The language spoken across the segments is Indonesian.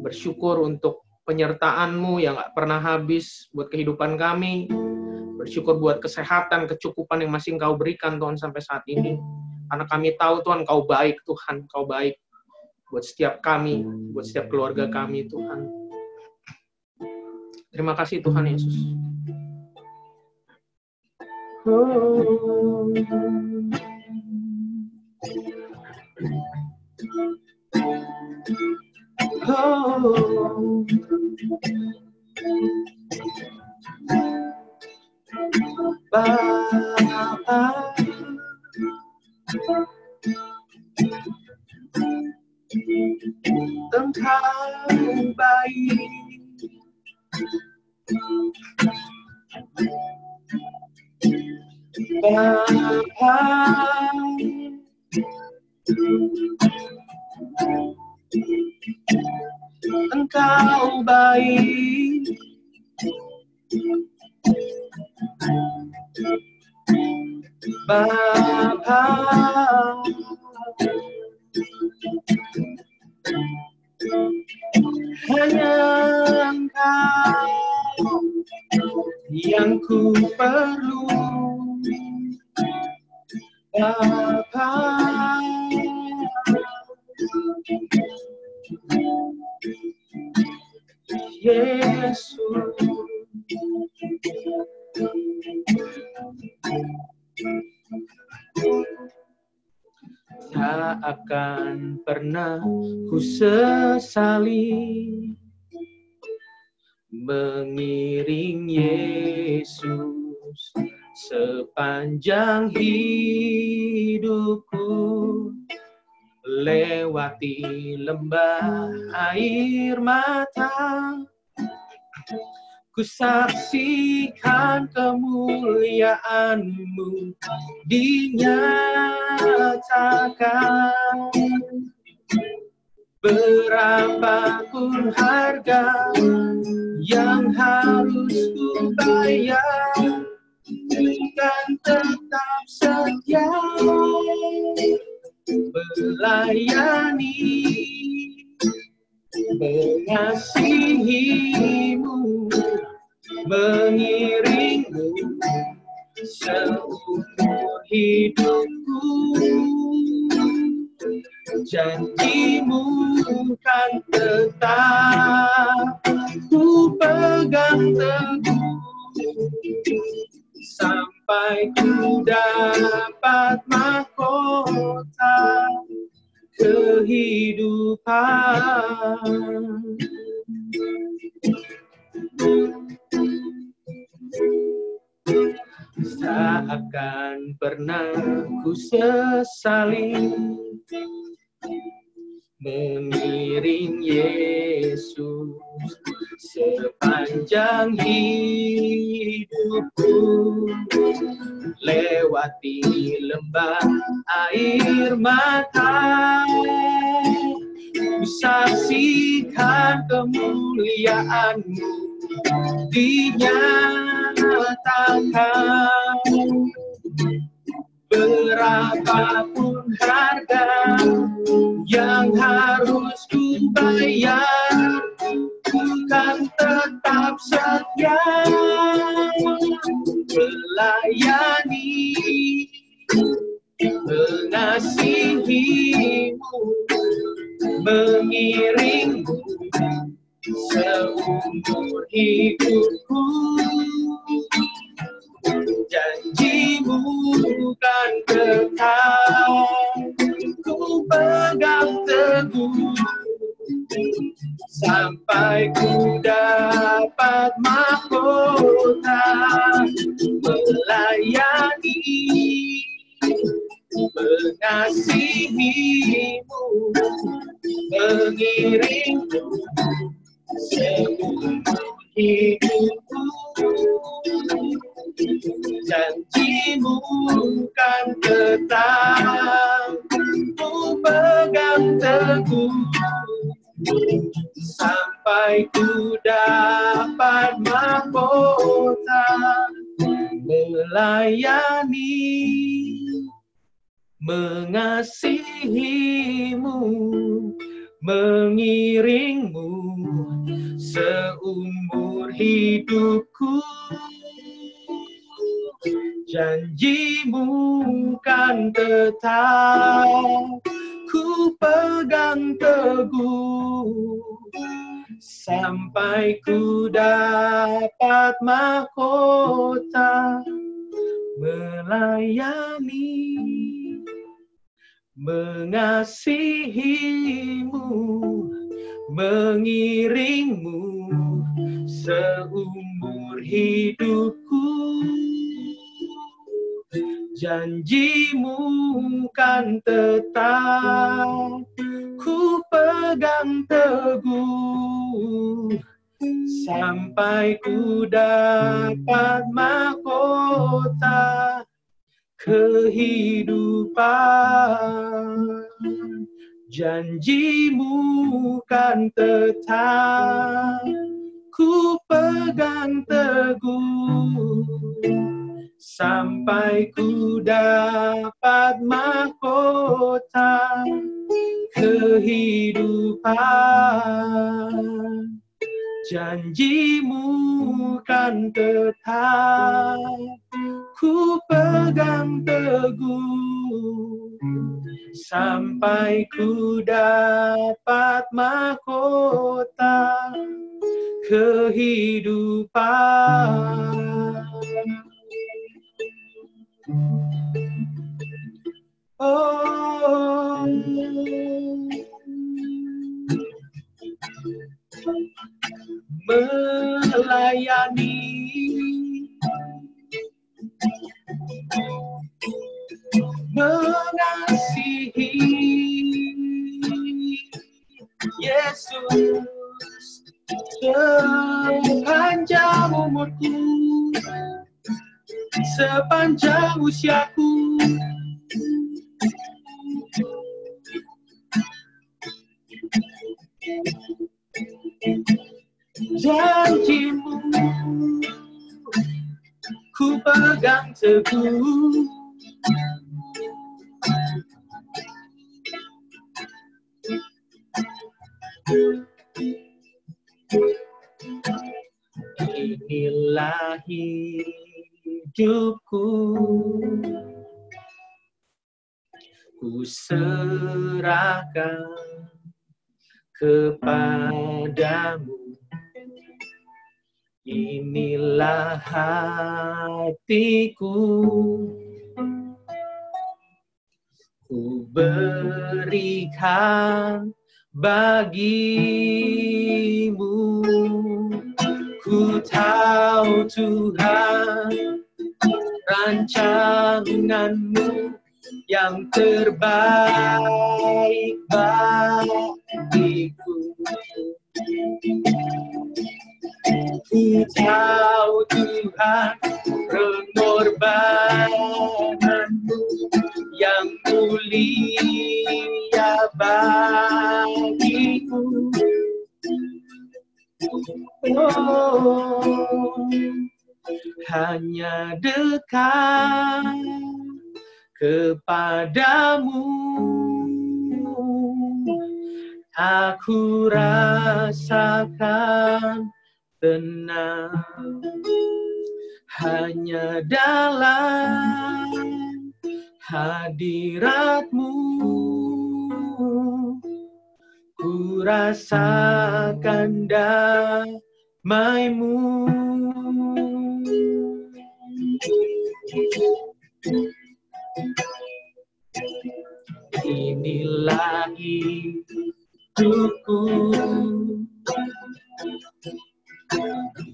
Bersyukur untuk penyertaan-Mu yang gak pernah habis buat kehidupan kami. Bersyukur buat kesehatan, kecukupan yang masih Engkau berikan Tuhan sampai saat ini. Karena kami tahu Tuhan Kau baik Tuhan, Kau baik buat setiap kami, buat setiap keluarga kami Tuhan. Terima kasih Tuhan Yesus. Oh. Oh. Bapa Engkau baik Bapa Engkau baik. Bapa. Hanya Engkau yang ku perlu. Bapa Yesus. Tak akan pernah ku sesali mengiring Yesus sepanjang hidupku lewati lembah air mata ku saksikan kemuliaanmu dinyatakan. Berapapun harga yang harus ku bayar dan tetap setia melayani mengasihimu mengiringmu seumur hidupku. Janjimu kan tetap ku pegang teguh. Sampai ku dapat mahkota kehidupan. Tak akan pernah ku sesali mengiring Yesus sepanjang hidupku. Lewati lembah air mata ku saksikan kemuliaanmu dinyatakan berapapun harga yang harus ku bayar bukan tetap setia. Melayani mengasihimu mengiringmu seumur hidupku janjimu kan tetap ku pegang teguh. Sampai ku dapat mahkota melayani mengasihimu mengiringmu seumur hidupku janjimu kan tetap ku pegang teguh. Sampai ku dapat mahkota melayani mengasihimu mengiringmu seumur hidupku janjimu kan tetap ku pegang teguh. Sampai ku dapat mahkota melayani mengasihimu mengiringmu seumur hidupku janjimu kan tetap ku pegang teguh. Sampai ku dapat mahkota kehidupan. Janjimu kan tetap ku pegang teguh sampai ku dapat mahkota kehidupan. Janjimu kan tetap ku pegang teguh sampai ku dapat mahkota kehidupan. Oh, melayani usiaku serahkan kepadamu. Inilah hatiku. Ku berikan bagimu. Ku tahu Tuhan rancanganmu yang terbaik bagiku. Ku tahu Tuhan pengorbananmu yang mulia bagiku. Oh, hanya dekat kepadamu. Aku rasakan tenang hanya dalam hadiratmu. Ku rasakan damaimu Inilah hidupku.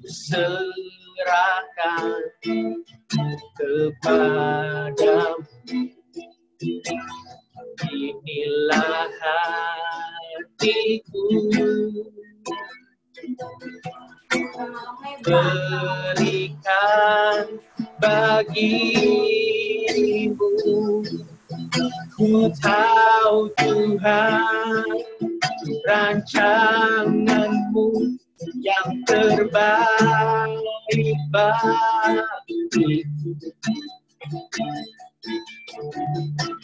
Serahkan kepadamu. Inilah hatiku berikan bagimu. Ku tahu Tuhan rancanganmu yang terbaik bagiku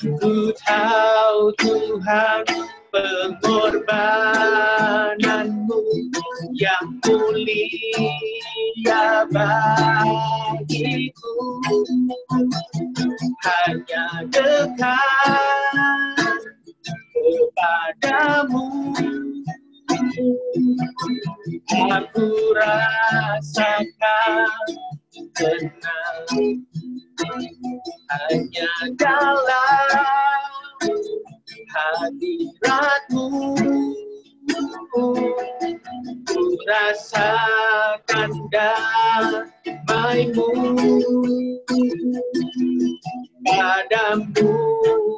Ku tahu Tuhan pengorbananmu yang mulia bagiku. Hanya dekat kepadamu. Aku rasakan tenang. Hanya dalam hadiratmu. Ku rasakan damaimu. Padamu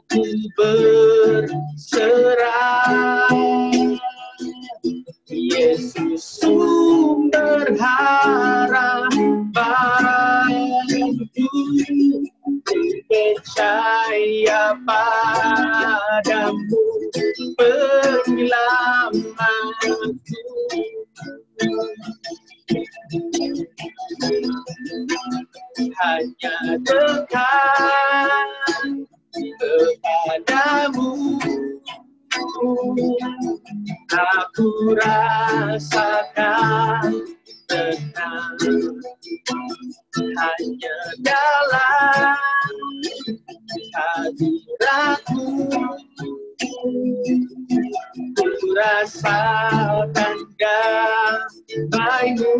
ku berserah. Yesus sumber harapanku percaya padamu penyelamatku hanya dekat kepadamu aku rasakan tenang hanya dalam hadiratmu ku rasakan damaimu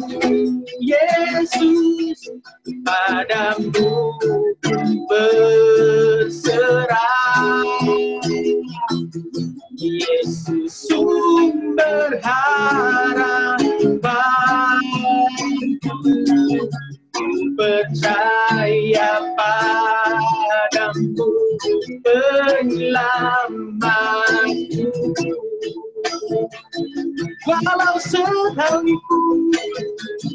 Yesus padamu berserah. Yesus sumber harapanku percaya padamu penyelamatku walau sekalipun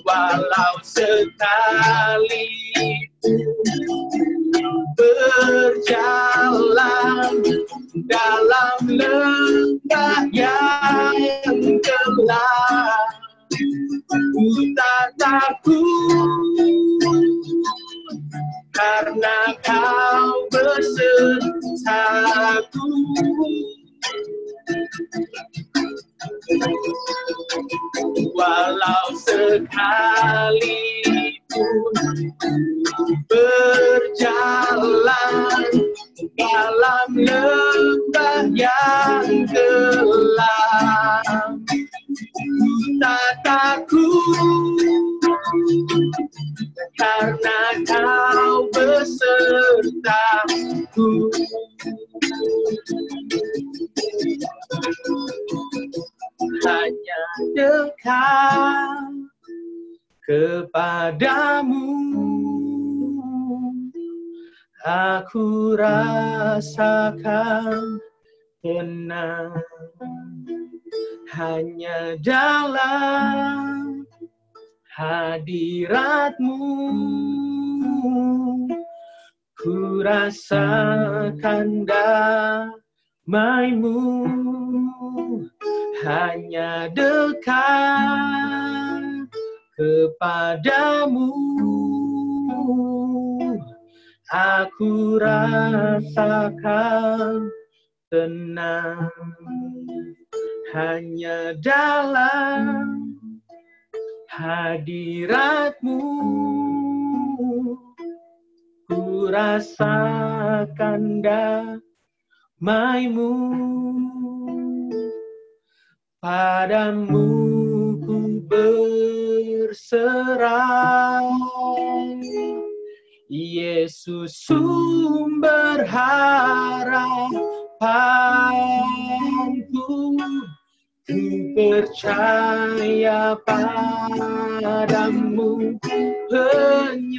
walau sekalipun berjalan dalam lembah yang gelap ku tak takut karena kau besertaku. Walau sekalipun berjalan dalam lembah yang gelap tak takut karena kau besertaku. Hanya dekat kepadamu aku rasakan tenang hanya dalam hadiratmu. Ku rasakan damaimu. Hanya dekat kepadamu. Aku rasakan tenang hanya dalam hadiratmu. Ku rasakan damaimu. Padamu ku berserah. Yesus sumber harapanku ku percaya padamu penyelamatku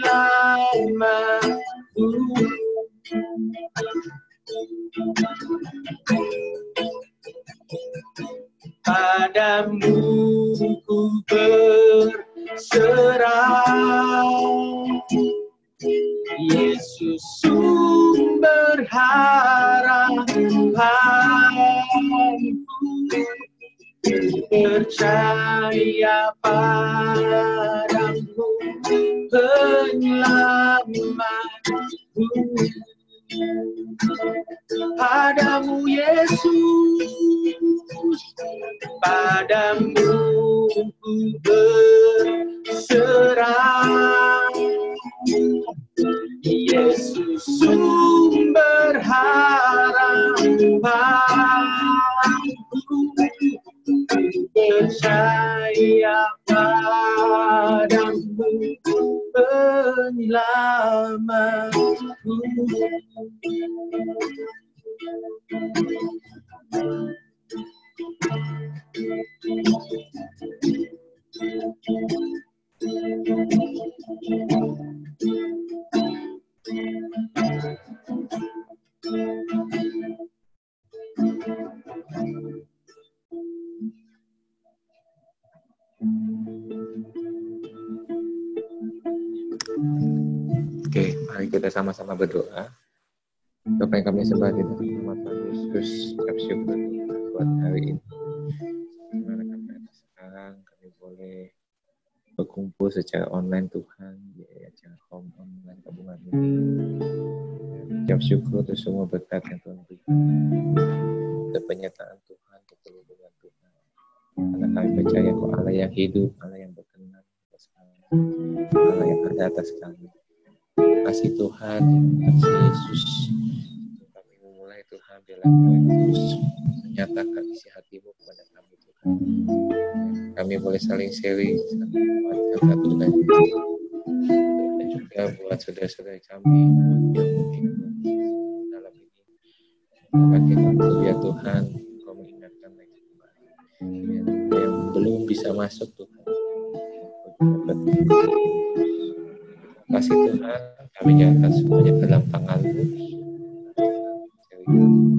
padamu ku berserah. Yesus sumber harapanku percaya padamu penyelamatku padamu Yesus. Padamu berserah. Yesus sumber harapanku percaya padamu penyelamatku Oke, mari kita sama-sama berdoa. Apa yang kami sembah di dalam nama Tuhan Yesus, kami syukur buat hari ini. Di mana kami sekarang, kami boleh berkumpul secara online Tuhan di acara home online tabungan ini. Ucap syukur untuk semua berkat yang Tuhan berikan. Dan penyertaan Tuhan, perlindungan Karena kami percaya bahwa Allah yang hidup, Allah yang berkenan atas kami. Allah yang ada atas kami kasih Tuhan, kasih Yesus. Kami memulai Tuhan, biarlah Tuhan Yesus menyatakan isi hatimu kepada kami Tuhan. Kami boleh saling sharing, saling menguatkan satu dan dan juga buat saudara-saudara kami yang mungkin dalam ini bagi waktu Tuhan yang, belum bisa masuk Tuhan kasih Tuhan kami nyatakan semuanya dalam tanganmu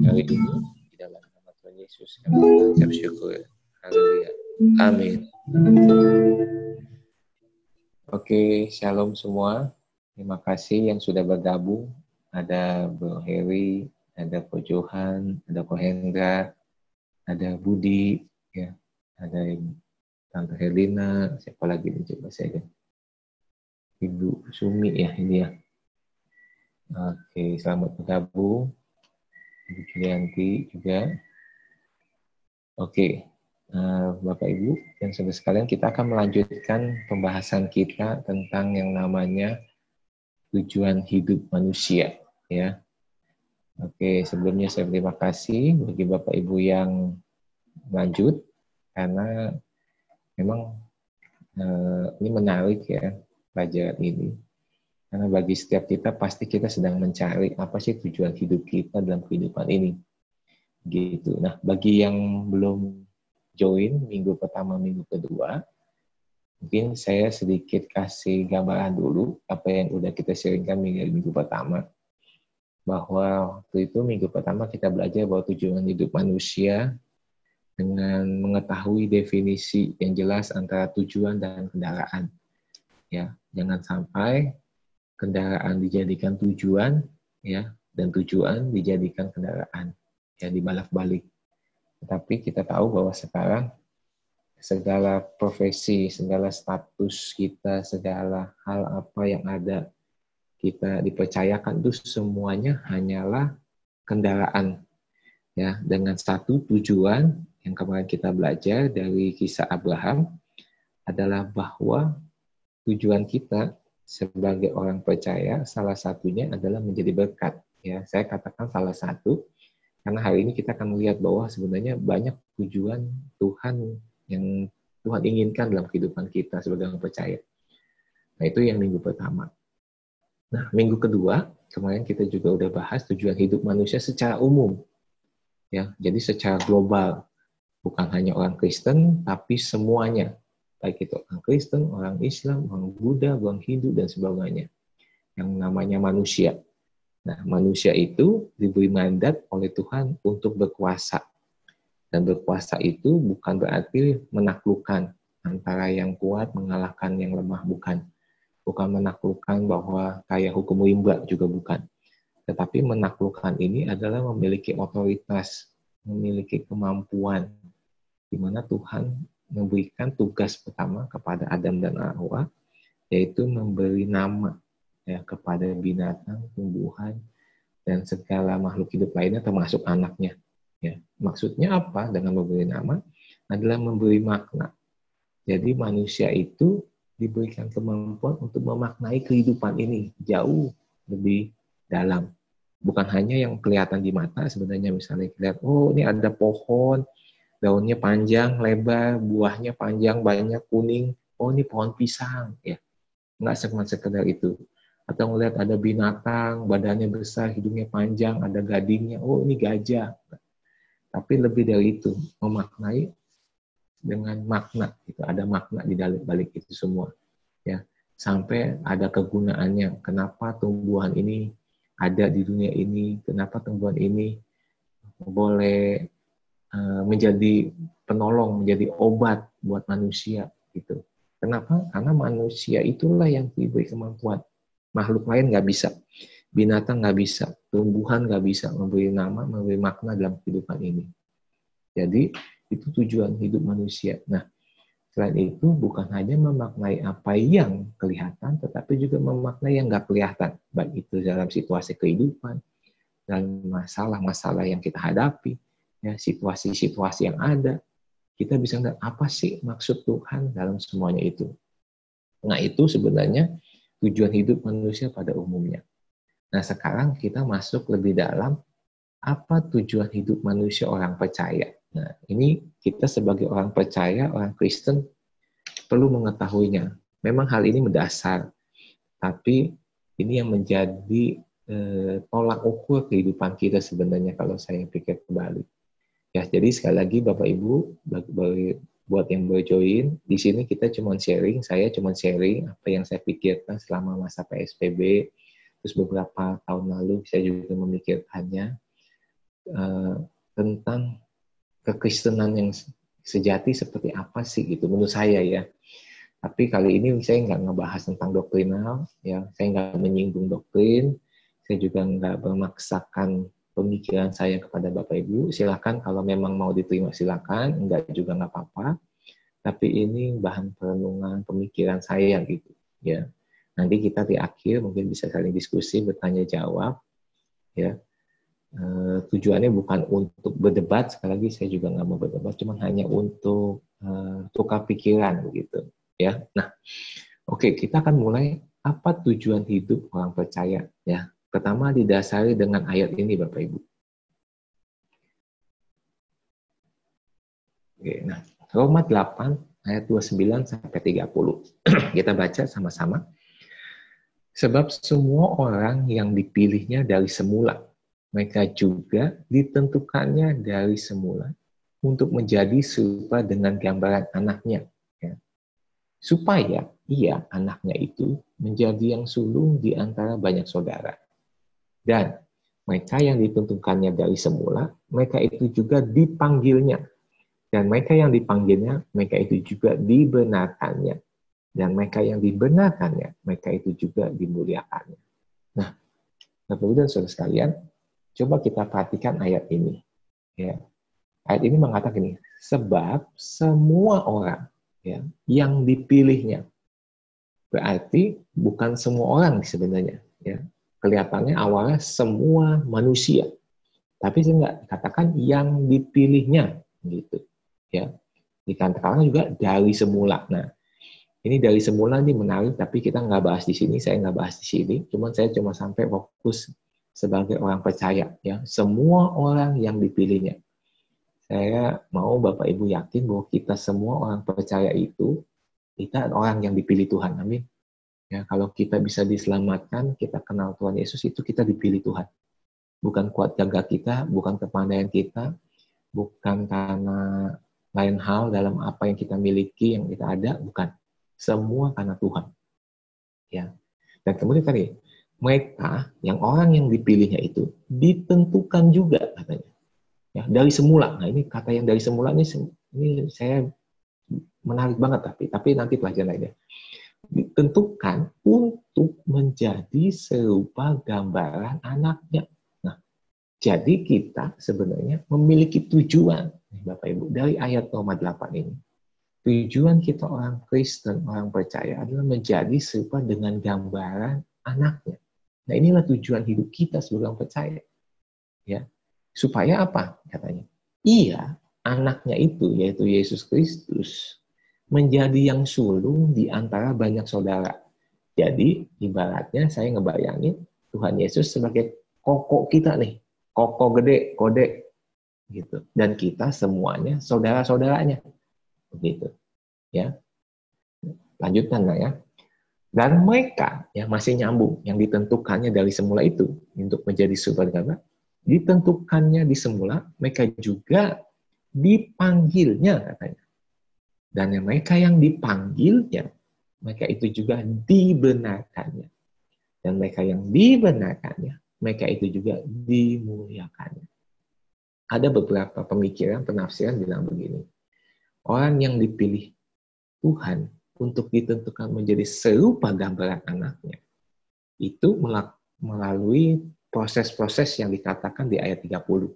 kali ini di dalam nama Tuhan Yesus kami mengucap syukur haleluya amin Oke, shalom semua. Terima kasih yang sudah bergabung. Ada Bro Heri, ada Ko Johan, ada Ko Hendra, ada Budi, ada Tante Helena, siapa lagi nih coba saya lihat. Ibu Sumi ya ini ya. Oke, selamat bergabung. Ibu Julianti juga. Oke, eh, Bapak Ibu dan saudara sekalian, kita akan melanjutkan pembahasan kita tentang yang namanya tujuan hidup manusia. Ya. Oke, sebelumnya saya terima kasih bagi Bapak Ibu yang lanjut karena memang eh, ini menarik ya pelajaran ini. Karena bagi setiap kita pasti kita sedang mencari apa sih tujuan hidup kita dalam kehidupan ini. Gitu. Nah, bagi yang belum join minggu pertama, minggu kedua, mungkin saya sedikit kasih gambaran dulu apa yang udah kita sharingkan minggu, minggu pertama. Bahwa waktu itu minggu pertama kita belajar bahwa tujuan hidup manusia dengan mengetahui definisi yang jelas antara tujuan dan kendaraan. Ya, jangan sampai kendaraan dijadikan tujuan ya dan tujuan dijadikan kendaraan ya dibalak-balik. Tetapi kita tahu bahwa sekarang segala profesi, segala status kita, segala hal apa yang ada kita dipercayakan itu semuanya hanyalah kendaraan ya dengan satu tujuan yang kemarin kita belajar dari kisah Abraham adalah bahwa tujuan kita sebagai orang percaya salah satunya adalah menjadi berkat ya. Saya katakan salah satu karena hari ini kita akan melihat bahwa sebenarnya banyak tujuan Tuhan yang Tuhan inginkan dalam kehidupan kita sebagai orang percaya. Nah itu yang minggu pertama. Nah minggu kedua kemarin kita juga udah bahas tujuan hidup manusia secara umum ya. Jadi secara global bukan hanya orang Kristen tapi semuanya baik itu orang Kristen, orang Islam, orang Buddha, orang Hindu, dan sebagainya. Yang namanya manusia. Nah, manusia itu diberi mandat oleh Tuhan untuk berkuasa. Dan berkuasa itu bukan berarti menaklukkan antara yang kuat mengalahkan yang lemah, bukan. Bukan menaklukkan bahwa kayak hukum rimba juga bukan. Tetapi menaklukkan ini adalah memiliki otoritas, memiliki kemampuan, di mana Tuhan memberikan tugas pertama kepada Adam dan Hawa, yaitu memberi nama ya kepada binatang, tumbuhan, dan segala makhluk hidup lainnya termasuk anaknya. Ya. Maksudnya apa dengan memberi nama? Adalah memberi makna. Jadi manusia itu diberikan kemampuan untuk memaknai kehidupan ini jauh lebih dalam. Bukan hanya yang kelihatan di mata sebenarnya misalnya lihat oh ini ada pohon daunnya panjang, lebar, buahnya panjang, banyak kuning. Oh ini pohon pisang ya. Enggak cuma sekedar itu. Atau ngelihat ada binatang, badannya besar, hidungnya panjang, ada gadingnya. Oh ini gajah. Tapi lebih dari itu, memaknai dengan makna gitu ada makna di balik itu semua ya sampai ada kegunaannya kenapa tumbuhan ini ada di dunia ini kenapa tumbuhan ini boleh menjadi penolong menjadi obat buat manusia gitu. Kenapa? Karena manusia itulah yang diberi kemampuan. Makhluk lain nggak bisa. Binatang nggak bisa. Tumbuhan nggak bisa memberi nama memberi makna dalam kehidupan ini. Jadi itu tujuan hidup manusia. Nah, selain itu bukan hanya memaknai apa yang kelihatan, tetapi juga memaknai yang nggak kelihatan. Baik itu dalam situasi kehidupan, dan masalah-masalah yang kita hadapi, ya situasi-situasi yang ada, kita bisa lihat apa sih maksud Tuhan dalam semuanya itu. Nah, itu sebenarnya tujuan hidup manusia pada umumnya. Nah, sekarang kita masuk lebih dalam apa tujuan hidup manusia orang percaya. Nah, ini kita sebagai orang percaya, orang Kristen perlu mengetahuinya. Memang hal ini mendasar, tapi ini yang menjadi eh, tolak ukur kehidupan kita sebenarnya kalau saya pikir kembali. Ya, jadi sekali lagi Bapak Ibu, buat yang baru join, di sini kita cuma sharing, saya cuma sharing apa yang saya pikirkan selama masa PSBB, terus beberapa tahun lalu saya juga memikirkannya uh, tentang kekristenan yang sejati seperti apa sih gitu menurut saya ya. Tapi kali ini saya nggak ngebahas tentang doktrinal, ya saya nggak menyinggung doktrin, saya juga nggak memaksakan pemikiran saya kepada Bapak Ibu. Silakan kalau memang mau diterima silakan, enggak juga nggak apa-apa. Tapi ini bahan perenungan pemikiran saya gitu, ya. Nanti kita di akhir mungkin bisa saling diskusi, bertanya jawab, ya Uh, tujuannya bukan untuk berdebat sekali lagi saya juga nggak mau berdebat cuma hanya untuk uh, tukar pikiran begitu ya nah oke kita akan mulai apa tujuan hidup orang percaya ya pertama didasari dengan ayat ini bapak ibu oke nah Roma 8 ayat 29 sampai 30 kita baca sama-sama sebab semua orang yang dipilihnya dari semula mereka juga ditentukannya dari semula untuk menjadi serupa dengan gambaran anaknya. Ya. Supaya ia, anaknya itu, menjadi yang sulung di antara banyak saudara. Dan mereka yang ditentukannya dari semula, mereka itu juga dipanggilnya. Dan mereka yang dipanggilnya, mereka itu juga dibenarkannya. Dan mereka yang dibenarkannya, mereka itu juga dimuliakannya. Nah, Bapak Ibu dan Saudara sekalian, Coba kita perhatikan ayat ini. Ya. Ayat ini mengatakan ini, sebab semua orang ya, yang dipilihnya. Berarti bukan semua orang sebenarnya. Ya. Kelihatannya awalnya semua manusia. Tapi saya nggak katakan yang dipilihnya. gitu ya Dikatakan juga dari semula. Nah, ini dari semula ini menarik, tapi kita nggak bahas di sini. Saya nggak bahas di sini. Cuman saya cuma sampai fokus sebagai orang percaya ya semua orang yang dipilihnya saya mau Bapak Ibu yakin bahwa kita semua orang percaya itu kita orang yang dipilih Tuhan amin ya kalau kita bisa diselamatkan kita kenal Tuhan Yesus itu kita dipilih Tuhan. Bukan kuat jaga kita bukan kepandaian kita bukan karena lain hal dalam apa yang kita miliki yang kita ada bukan. Semua karena Tuhan. Ya. Dan kemudian tadi mereka yang orang yang dipilihnya itu ditentukan juga katanya. Ya dari semula. Nah ini kata yang dari semula ini ini saya menarik banget tapi tapi nanti pelajaran lainnya ditentukan untuk menjadi serupa gambaran anaknya nah jadi kita sebenarnya memiliki tujuan Bapak Ibu dari ayat Roma 8 ini tujuan kita orang Kristen orang percaya adalah menjadi serupa dengan gambaran anaknya Nah inilah tujuan hidup kita sebagai orang percaya. Ya, supaya apa katanya? Iya, anaknya itu yaitu Yesus Kristus menjadi yang sulung di antara banyak saudara. Jadi ibaratnya saya ngebayangin Tuhan Yesus sebagai koko kita nih, koko gede, kode gitu. Dan kita semuanya saudara-saudaranya. Begitu. Ya. Lanjutkan ya. Dan mereka yang masih nyambung, yang ditentukannya dari semula itu untuk menjadi agama, ditentukannya di semula, mereka juga dipanggilnya katanya. Dan yang mereka yang dipanggilnya, mereka itu juga dibenarkannya. Dan mereka yang dibenarkannya, mereka itu juga dimuliakannya. Ada beberapa pemikiran, penafsiran bilang begini. Orang yang dipilih Tuhan untuk ditentukan menjadi serupa gambaran anaknya, itu melalui proses-proses yang dikatakan di ayat 30,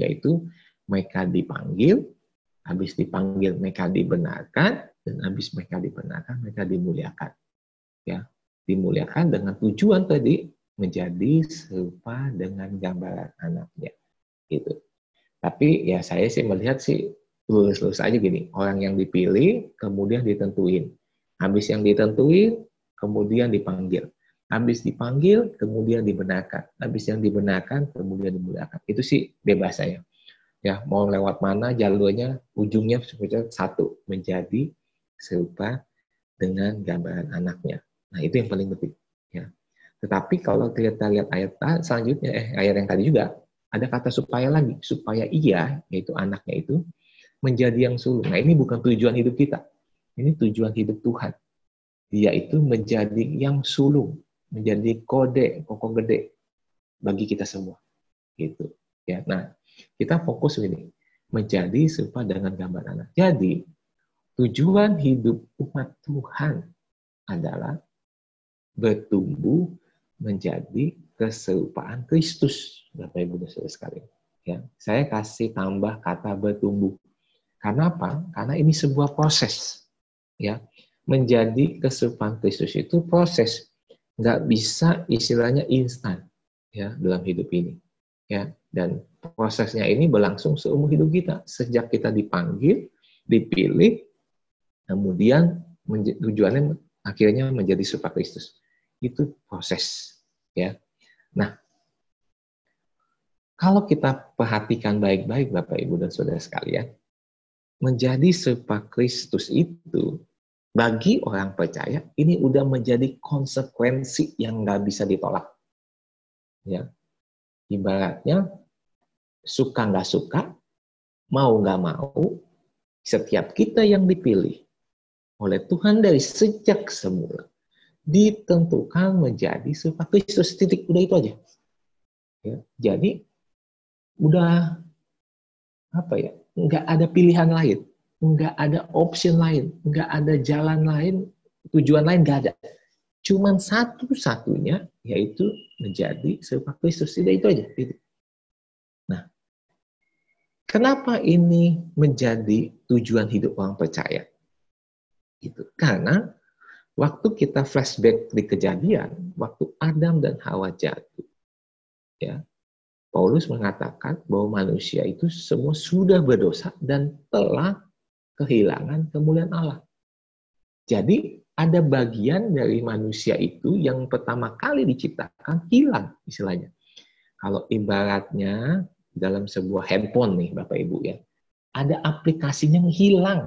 yaitu mereka dipanggil, habis dipanggil mereka dibenarkan, dan habis mereka dibenarkan mereka dimuliakan. Ya, dimuliakan dengan tujuan tadi menjadi serupa dengan gambaran anaknya. Gitu. Tapi ya saya sih melihat sih lulus-lulus aja gini. Orang yang dipilih, kemudian ditentuin. Habis yang ditentuin, kemudian dipanggil. Habis dipanggil, kemudian dibenarkan. Habis yang dibenarkan, kemudian dimuliakan. Itu sih bebas saya. Ya, mau lewat mana jalurnya, ujungnya sebetulnya satu, menjadi serupa dengan gambaran anaknya. Nah, itu yang paling penting. Ya. Tetapi kalau kita lihat ayat selanjutnya, eh ayat yang tadi juga, ada kata supaya lagi, supaya ia, yaitu anaknya itu, menjadi yang sulung. Nah ini bukan tujuan hidup kita. Ini tujuan hidup Tuhan. Dia itu menjadi yang sulung, menjadi kode, kokoh gede bagi kita semua. Gitu. Ya. Nah, kita fokus ini menjadi serupa dengan gambar anak. Jadi, tujuan hidup umat Tuhan adalah bertumbuh menjadi keserupaan Kristus, Bapak Ibu Saudara sekalian. Ya, saya kasih tambah kata bertumbuh. Karena apa? Karena ini sebuah proses. Ya, menjadi kesupan Kristus itu proses. Nggak bisa istilahnya instan ya dalam hidup ini. Ya, dan prosesnya ini berlangsung seumur hidup kita sejak kita dipanggil, dipilih, kemudian tujuannya akhirnya menjadi serupa Kristus. Itu proses, ya. Nah, kalau kita perhatikan baik-baik Bapak Ibu dan Saudara sekalian, menjadi serupa Kristus itu bagi orang percaya ini udah menjadi konsekuensi yang nggak bisa ditolak. Ya, ibaratnya suka nggak suka, mau nggak mau, setiap kita yang dipilih oleh Tuhan dari sejak semula ditentukan menjadi serupa Kristus titik udah itu aja. Ya, jadi udah apa ya nggak ada pilihan lain, nggak ada option lain, nggak ada jalan lain, tujuan lain nggak ada. Cuman satu-satunya yaitu menjadi serupa Kristus. Tidak itu aja. Nah, kenapa ini menjadi tujuan hidup orang percaya? Itu karena waktu kita flashback di kejadian, waktu Adam dan Hawa jatuh, ya Paulus mengatakan bahwa manusia itu semua sudah berdosa dan telah kehilangan kemuliaan Allah. Jadi ada bagian dari manusia itu yang pertama kali diciptakan hilang istilahnya. Kalau ibaratnya dalam sebuah handphone nih Bapak Ibu ya, ada aplikasinya yang hilang,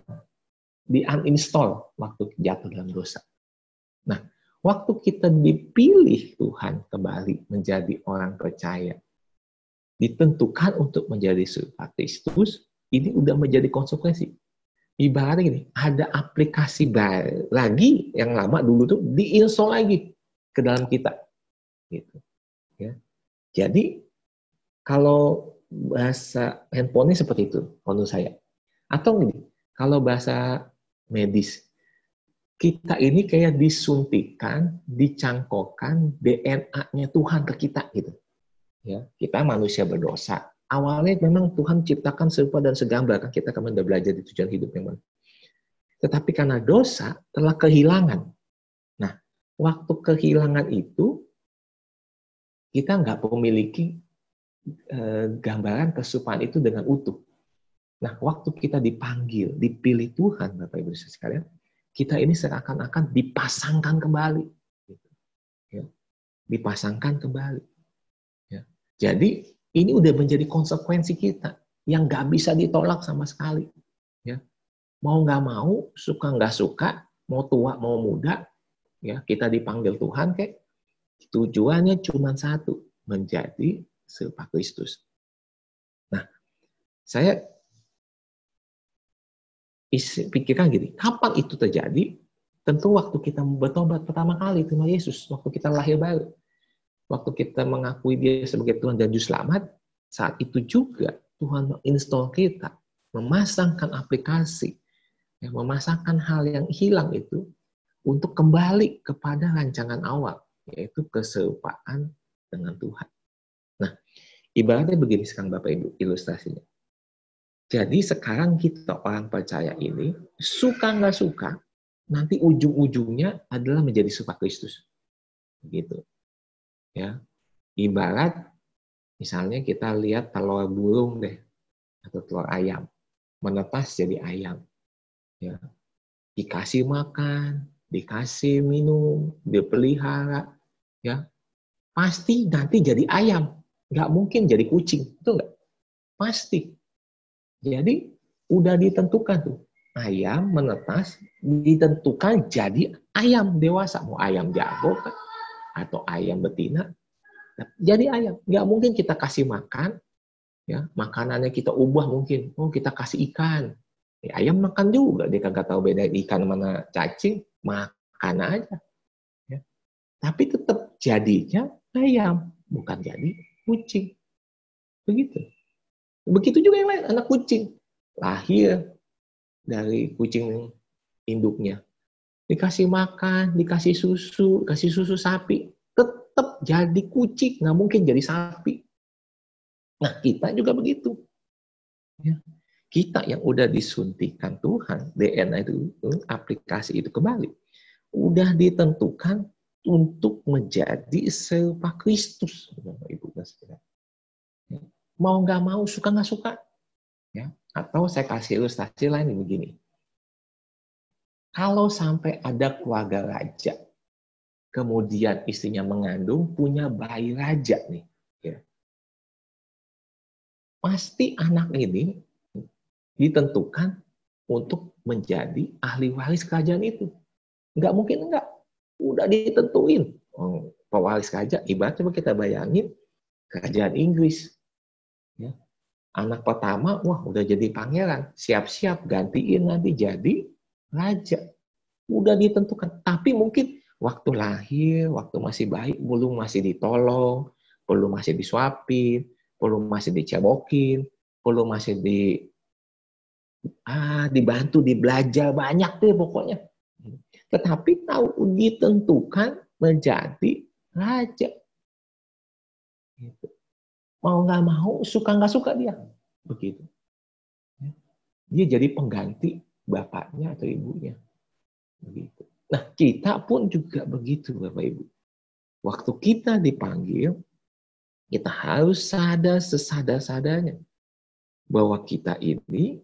di uninstall waktu jatuh dalam dosa. Nah, waktu kita dipilih Tuhan kembali menjadi orang percaya, ditentukan untuk menjadi serupa Kristus, ini udah menjadi konsekuensi. Ibaratnya gini, ada aplikasi baru lagi yang lama dulu tuh diinstal lagi ke dalam kita. Gitu. Ya. Jadi kalau bahasa handphone seperti itu menurut saya. Atau gini, kalau bahasa medis, kita ini kayak disuntikan, dicangkokkan DNA-nya Tuhan ke kita gitu. Ya, kita manusia berdosa. Awalnya memang Tuhan ciptakan serupa dan segambar kan kita kan udah belajar di tujuan hidup mana. Tetapi karena dosa telah kehilangan. Nah, waktu kehilangan itu kita nggak memiliki eh, gambaran kesukaan itu dengan utuh. Nah, waktu kita dipanggil, dipilih Tuhan, Bapak Ibu sekalian, kita ini seakan-akan dipasangkan kembali. Gitu. Ya. Dipasangkan kembali. Ya. Jadi, ini udah menjadi konsekuensi kita yang nggak bisa ditolak sama sekali. Ya. Mau nggak mau, suka nggak suka, mau tua mau muda, ya kita dipanggil Tuhan kayak tujuannya cuma satu, menjadi serupa Kristus. Nah, saya pikirkan gini, kapan itu terjadi? Tentu waktu kita bertobat pertama kali terima Yesus, waktu kita lahir baru. Waktu kita mengakui dia sebagai Tuhan dan Juru Selamat, saat itu juga Tuhan menginstall kita, memasangkan aplikasi, ya, memasangkan hal yang hilang itu untuk kembali kepada rancangan awal, yaitu keserupaan dengan Tuhan. Ibaratnya begini sekarang Bapak Ibu ilustrasinya. Jadi sekarang kita orang percaya ini, suka nggak suka, nanti ujung-ujungnya adalah menjadi serupa Kristus. Begitu. Ya. Ibarat misalnya kita lihat telur burung deh atau telur ayam menetas jadi ayam. Ya. Dikasih makan, dikasih minum, dipelihara, ya pasti nanti jadi ayam. Nggak mungkin jadi kucing, itu nggak? Pasti. Jadi udah ditentukan tuh. Ayam menetas ditentukan jadi ayam dewasa. Mau ayam jago kan atau ayam betina? Jadi ayam. Nggak mungkin kita kasih makan ya. Makanannya kita ubah mungkin. Oh kita kasih ikan. Ya, ayam makan juga. Dia kagak tahu beda ikan mana cacing. Makan aja ya. tapi tetap jadinya ayam bukan jadi kucing begitu Begitu juga yang lain, anak kucing. Lahir dari kucing induknya. Dikasih makan, dikasih susu, kasih susu sapi. Tetap jadi kucing, nggak mungkin jadi sapi. Nah, kita juga begitu. Ya. Kita yang udah disuntikan Tuhan, DNA itu, aplikasi itu kembali. Udah ditentukan untuk menjadi serupa Kristus. Ibu mau nggak mau, suka nggak suka. Ya. Atau saya kasih ilustrasi lain begini. Kalau sampai ada keluarga raja, kemudian istrinya mengandung, punya bayi raja nih. Ya. Pasti anak ini ditentukan untuk menjadi ahli waris kerajaan itu. Nggak mungkin enggak. Udah ditentuin. Oh, pewaris kerajaan, ibaratnya kita bayangin kerajaan Inggris Ya. Anak pertama, wah udah jadi pangeran. Siap-siap gantiin nanti jadi raja. Udah ditentukan. Tapi mungkin waktu lahir, waktu masih baik, belum masih ditolong, belum masih disuapin, belum masih dicebokin, belum masih di ah, dibantu, dibelajar banyak deh pokoknya. Tetapi tahu ditentukan menjadi raja. Gitu mau nggak mau, suka nggak suka dia. Begitu. Ya. Dia jadi pengganti bapaknya atau ibunya. Begitu. Nah, kita pun juga begitu, Bapak Ibu. Waktu kita dipanggil, kita harus sadar sesadar-sadarnya bahwa kita ini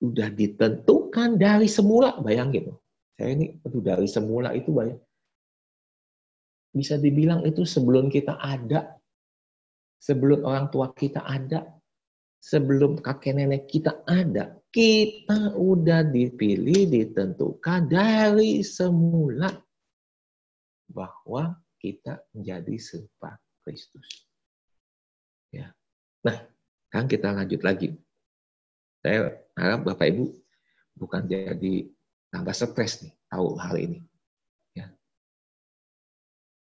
udah ditentukan dari semula. Bayangin, saya ini aduh, dari semula itu banyak. Bisa dibilang itu sebelum kita ada, sebelum orang tua kita ada, sebelum kakek nenek kita ada, kita udah dipilih, ditentukan dari semula bahwa kita menjadi serupa Kristus. Ya. Nah, kan kita lanjut lagi. Saya harap Bapak Ibu bukan jadi tambah stres nih tahu hal ini. Ya.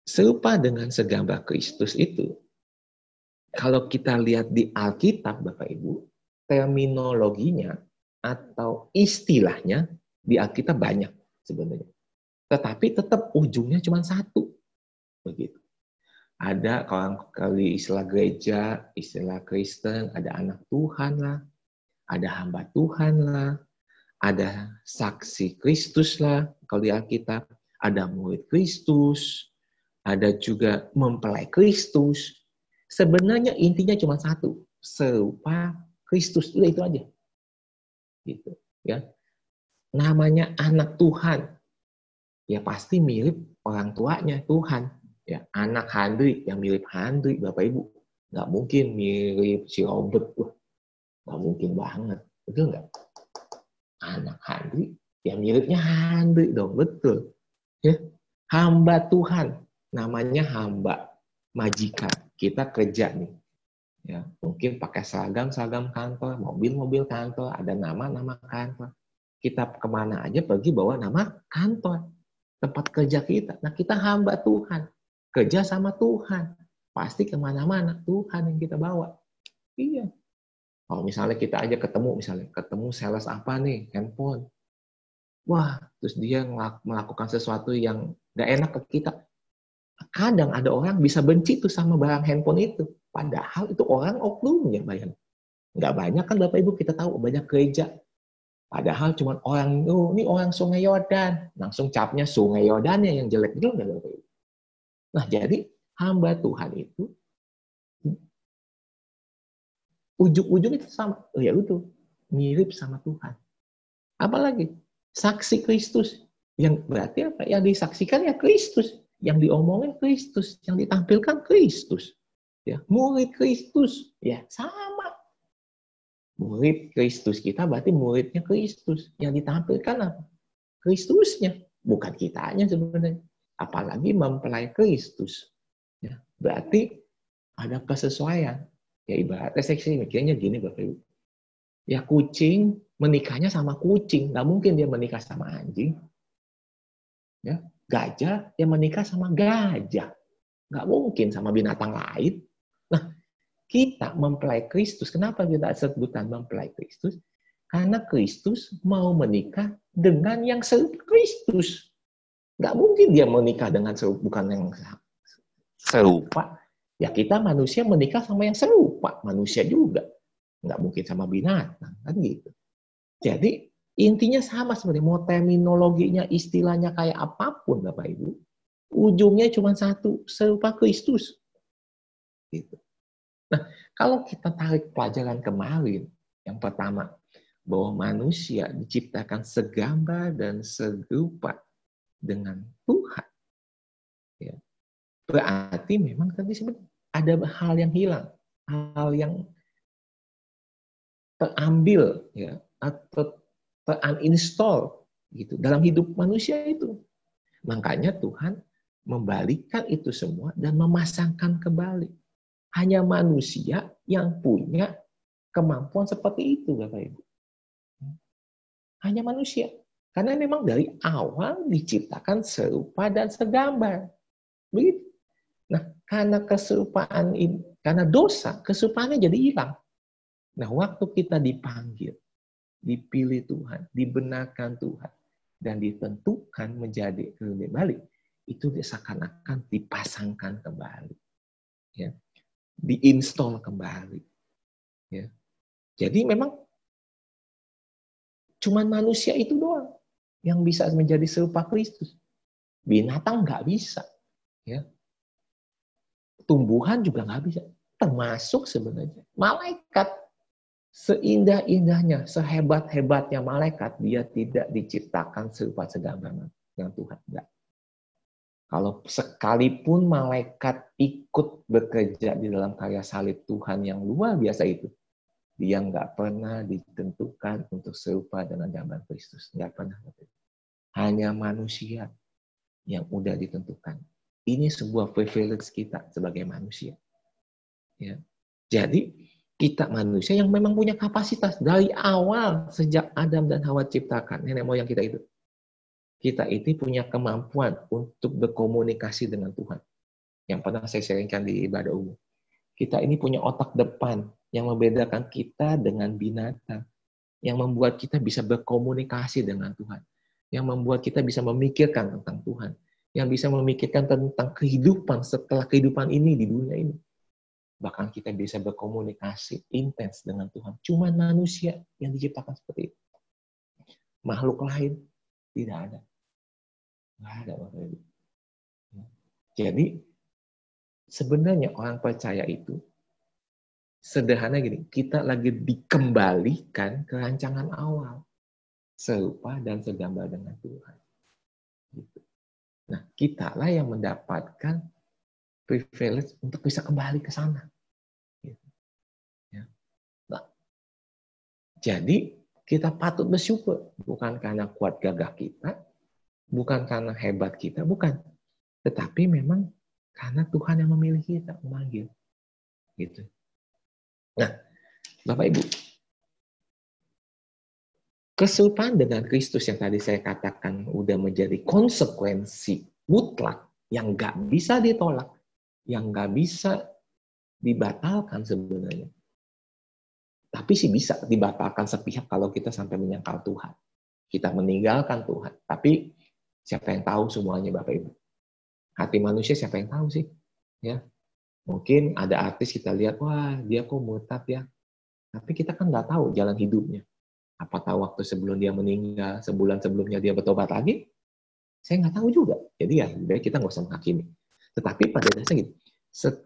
Serupa dengan segambar Kristus itu, kalau kita lihat di Alkitab, Bapak Ibu, terminologinya atau istilahnya di Alkitab banyak sebenarnya. Tetapi tetap ujungnya cuma satu. Begitu. Ada kalau kali istilah gereja, istilah Kristen, ada anak Tuhan lah, ada hamba Tuhan lah, ada saksi Kristus lah, kalau di Alkitab, ada murid Kristus, ada juga mempelai Kristus, Sebenarnya intinya cuma satu, serupa Kristus. Udah itu aja. gitu ya. Namanya anak Tuhan. Ya pasti mirip orang tuanya Tuhan. Ya anak Handri yang mirip Handri Bapak Ibu. Nggak mungkin mirip si Robert. Tuh nggak mungkin banget. Betul nggak anak Handri yang miripnya Handri dong betul. Ya hamba Tuhan namanya hamba majikan. Kita kerja nih. Ya mungkin pakai seragam seragam kantor mobil-mobil kantor ada nama-nama kantor. Kita ke mana aja pergi bawa nama kantor tempat kerja kita. Nah kita hamba Tuhan kerja sama Tuhan. Pasti ke mana-mana Tuhan yang kita bawa. Iya kalau misalnya kita aja ketemu misalnya ketemu sales apa nih handphone wah terus dia melakukan sesuatu yang gak enak ke kita kadang ada orang bisa benci tuh sama barang handphone itu Padahal itu orang oknumnya, bayang. Nggak banyak kan Bapak Ibu kita tahu banyak gereja. Padahal cuma orang, oh, ini orang Sungai Yordan. Langsung capnya Sungai Yordannya yang jelek Ibu. Nah jadi hamba Tuhan itu ujung-ujung itu sama. Oh, ya itu mirip sama Tuhan. Apalagi? Saksi Kristus. Yang berarti apa? Yang disaksikan ya Kristus, yang diomongin Kristus, yang ditampilkan Kristus. Ya murid Kristus. Ya sama. Murid Kristus kita berarti muridnya Kristus. Yang ditampilkan apa? Kristusnya. Bukan kitanya sebenarnya. Apalagi mempelai Kristus. Ya berarti ada kesesuaian ya ibaratnya seksi mikirnya gini bapak ibu ya kucing menikahnya sama kucing nggak mungkin dia menikah sama anjing ya gajah yang menikah sama gajah nggak mungkin sama binatang lain Nah, kita mempelai Kristus. Kenapa kita sebutan mempelai Kristus? Karena Kristus mau menikah dengan yang serupa Kristus. Nggak mungkin dia menikah dengan serupa, bukan yang serupa. Ya kita manusia menikah sama yang serupa. Manusia juga. Nggak mungkin sama binatang. Kan gitu. Jadi intinya sama sebenarnya. Mau terminologinya, istilahnya kayak apa pun Bapak Ibu. Ujungnya cuma satu. Serupa Kristus. Gitu. Nah, kalau kita tarik pelajaran kemarin, yang pertama, bahwa manusia diciptakan segambar dan serupa dengan Tuhan. Ya. Berarti memang tadi sebenarnya ada hal yang hilang, hal yang terambil ya atau terinstall gitu dalam hidup manusia itu. Makanya Tuhan membalikkan itu semua dan memasangkan kembali hanya manusia yang punya kemampuan seperti itu, Bapak Ibu. Hanya manusia. Karena memang dari awal diciptakan serupa dan segambar. Begitu. Nah, karena keserupaan ini, karena dosa, keserupaannya jadi hilang. Nah, waktu kita dipanggil, dipilih Tuhan, dibenarkan Tuhan, dan ditentukan menjadi kembali, itu seakan-akan dipasangkan kembali. Ya diinstal kembali. Ya. Jadi memang cuman manusia itu doang yang bisa menjadi serupa Kristus. Binatang nggak bisa. Ya. Tumbuhan juga nggak bisa. Termasuk sebenarnya malaikat seindah-indahnya, sehebat-hebatnya malaikat, dia tidak diciptakan serupa segambar dengan Tuhan. Enggak. Kalau sekalipun malaikat ikut bekerja di dalam karya salib Tuhan yang luar biasa itu, dia nggak pernah ditentukan untuk serupa dengan gambar Kristus. Nggak pernah. Hanya manusia yang udah ditentukan. Ini sebuah privilege kita sebagai manusia. Ya. Jadi kita manusia yang memang punya kapasitas dari awal sejak Adam dan Hawa ciptakan nenek moyang kita itu kita itu punya kemampuan untuk berkomunikasi dengan Tuhan. Yang pernah saya sharingkan di ibadah umum. Kita ini punya otak depan yang membedakan kita dengan binatang. Yang membuat kita bisa berkomunikasi dengan Tuhan. Yang membuat kita bisa memikirkan tentang Tuhan. Yang bisa memikirkan tentang kehidupan setelah kehidupan ini di dunia ini. Bahkan kita bisa berkomunikasi intens dengan Tuhan. Cuma manusia yang diciptakan seperti itu. Makhluk lain tidak ada. Nggak ada Bapak Ibu. Jadi sebenarnya orang percaya itu sederhana gini, kita lagi dikembalikan ke rancangan awal. Serupa dan segambar dengan Tuhan. Gitu. Nah, kitalah yang mendapatkan privilege untuk bisa kembali ke sana. Gitu. Ya. Nah, jadi kita patut bersyukur. Bukan karena kuat gagah kita, bukan karena hebat kita, bukan. Tetapi memang karena Tuhan yang memilih kita, memanggil. Gitu. Nah, Bapak Ibu, kesurupan dengan Kristus yang tadi saya katakan udah menjadi konsekuensi mutlak yang nggak bisa ditolak, yang nggak bisa dibatalkan sebenarnya. Tapi sih bisa dibatalkan sepihak kalau kita sampai menyangkal Tuhan. Kita meninggalkan Tuhan. Tapi siapa yang tahu semuanya Bapak Ibu? Hati manusia siapa yang tahu sih? Ya, Mungkin ada artis kita lihat, wah dia kok murtad ya. Tapi kita kan nggak tahu jalan hidupnya. Apa tahu waktu sebelum dia meninggal, sebulan sebelumnya dia bertobat lagi? Saya nggak tahu juga. Jadi ya, kita nggak usah menghakimi. Tetapi pada dasarnya gitu,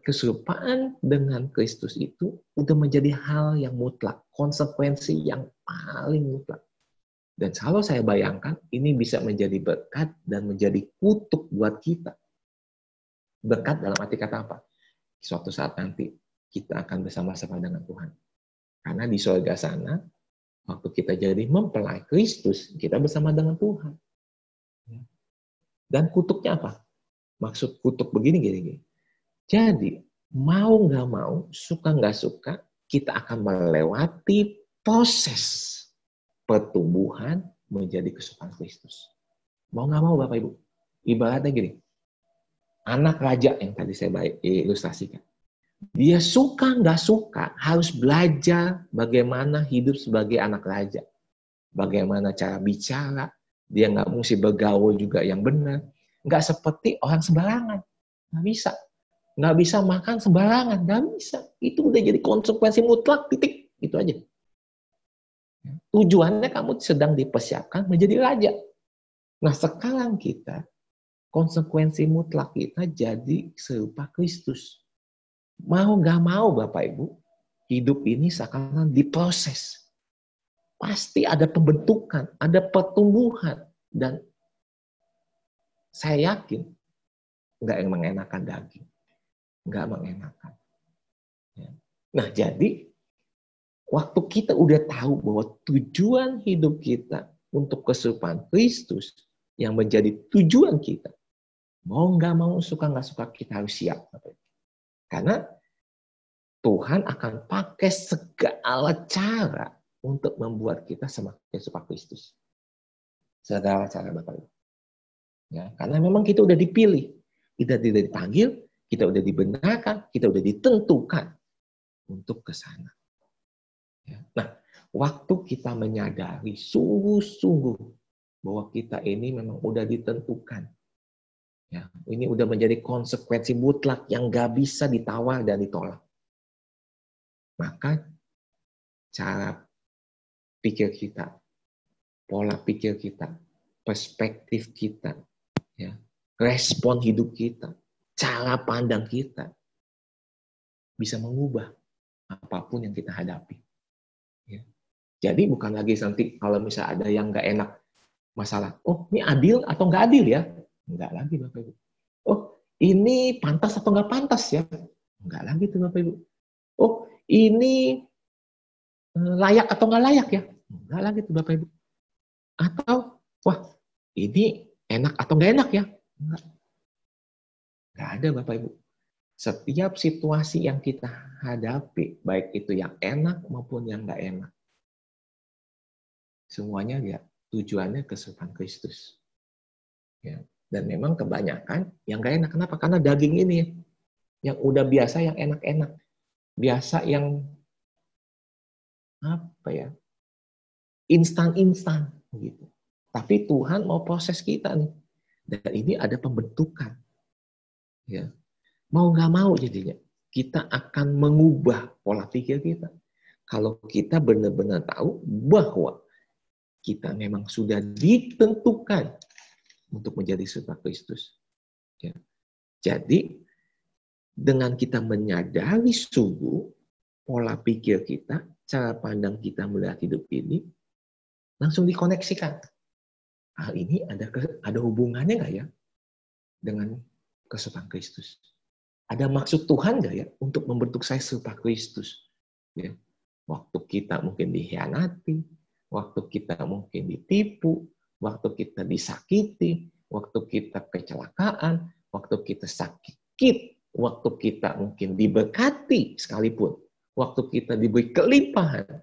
keserupaan dengan Kristus itu udah menjadi hal yang mutlak, konsekuensi yang paling mutlak. Dan kalau saya bayangkan, ini bisa menjadi berkat dan menjadi kutuk buat kita. Berkat dalam arti kata apa? suatu saat nanti kita akan bersama-sama dengan Tuhan. Karena di surga sana, waktu kita jadi mempelai Kristus, kita bersama dengan Tuhan. Dan kutuknya apa? Maksud kutuk begini, gini, gini. Jadi, mau nggak mau, suka nggak suka, kita akan melewati proses pertumbuhan menjadi kesukaan Kristus. Mau nggak mau, Bapak Ibu. Ibaratnya gini, anak raja yang tadi saya ilustrasikan. Dia suka nggak suka harus belajar bagaimana hidup sebagai anak raja. Bagaimana cara bicara, dia nggak mesti bergaul juga yang benar. Nggak seperti orang sembarangan. Nggak bisa. Nggak bisa makan sembarangan. Nggak bisa. Itu udah jadi konsekuensi mutlak, titik. Itu aja. Tujuannya kamu sedang dipersiapkan menjadi raja. Nah sekarang kita konsekuensi mutlak kita jadi serupa Kristus. Mau nggak mau Bapak Ibu, hidup ini seakan diproses. Pasti ada pembentukan, ada pertumbuhan. Dan saya yakin nggak yang mengenakan daging. Nggak mengenakan. Ya. Nah jadi, waktu kita udah tahu bahwa tujuan hidup kita untuk kesurupan Kristus yang menjadi tujuan kita, Mau nggak mau, suka nggak suka, kita harus siap. Karena Tuhan akan pakai segala cara untuk membuat kita semakin suka Kristus. Segala cara Bapak Ibu. Ya, karena memang kita udah dipilih. Kita tidak dipanggil, kita udah dibenarkan, kita udah ditentukan untuk ke sana. Ya. Nah, waktu kita menyadari sungguh-sungguh bahwa kita ini memang udah ditentukan Ya, ini udah menjadi konsekuensi mutlak yang gak bisa ditawar dan ditolak. Maka cara pikir kita, pola pikir kita, perspektif kita, ya, respon hidup kita, cara pandang kita bisa mengubah apa pun yang kita hadapi. Ya. Jadi bukan lagi nanti kalau misalnya ada yang nggak enak masalah, oh ini adil atau nggak adil ya? Enggak lagi Bapak Ibu. Oh, ini pantas atau enggak pantas ya? Enggak lagi tuh Bapak Ibu. Oh, ini eh, layak atau enggak layak ya? Enggak lagi tuh Bapak Ibu. Atau, wah, ini enak atau enggak enak ya? Enggak. Enggak ada Bapak Ibu. Setiap situasi yang kita hadapi, baik itu yang enak maupun yang enggak enak, semuanya ya tujuannya kesukaan Kristus. Ya. Dan memang kebanyakan yang gak enak. Kenapa? Karena daging ini yang udah biasa yang enak-enak. Biasa yang apa ya? Instan-instan gitu. Tapi Tuhan mau proses kita nih. Dan ini ada pembentukan. Ya. Mau nggak mau jadinya. Kita akan mengubah pola pikir kita. Kalau kita benar-benar tahu bahwa kita memang sudah ditentukan untuk menjadi serupa Kristus. Ya. Jadi dengan kita menyadari sungguh pola pikir kita, cara pandang kita melihat hidup ini, langsung dikoneksikan. Hal ini ada ada hubungannya nggak ya dengan kesukaan Kristus? Ada maksud Tuhan nggak ya untuk membentuk saya serupa Kristus? Ya. Waktu kita mungkin dikhianati, waktu kita mungkin ditipu, waktu kita disakiti, waktu kita kecelakaan, waktu kita sakit, waktu kita mungkin diberkati sekalipun, waktu kita diberi kelimpahan,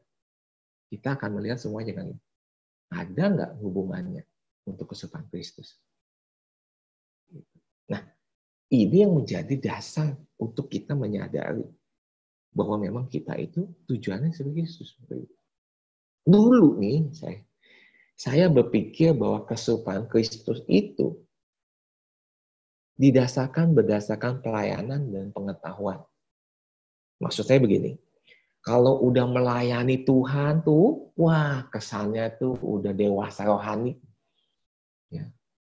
kita akan melihat semuanya kan. Ada nggak hubungannya untuk kesukaan Kristus? Nah, ini yang menjadi dasar untuk kita menyadari bahwa memang kita itu tujuannya sebagai Kristus. Dulu nih saya saya berpikir bahwa kesukaan Kristus itu didasarkan berdasarkan pelayanan dan pengetahuan. Maksud saya begini, kalau udah melayani Tuhan tuh, wah kesannya tuh udah dewasa rohani. Ya.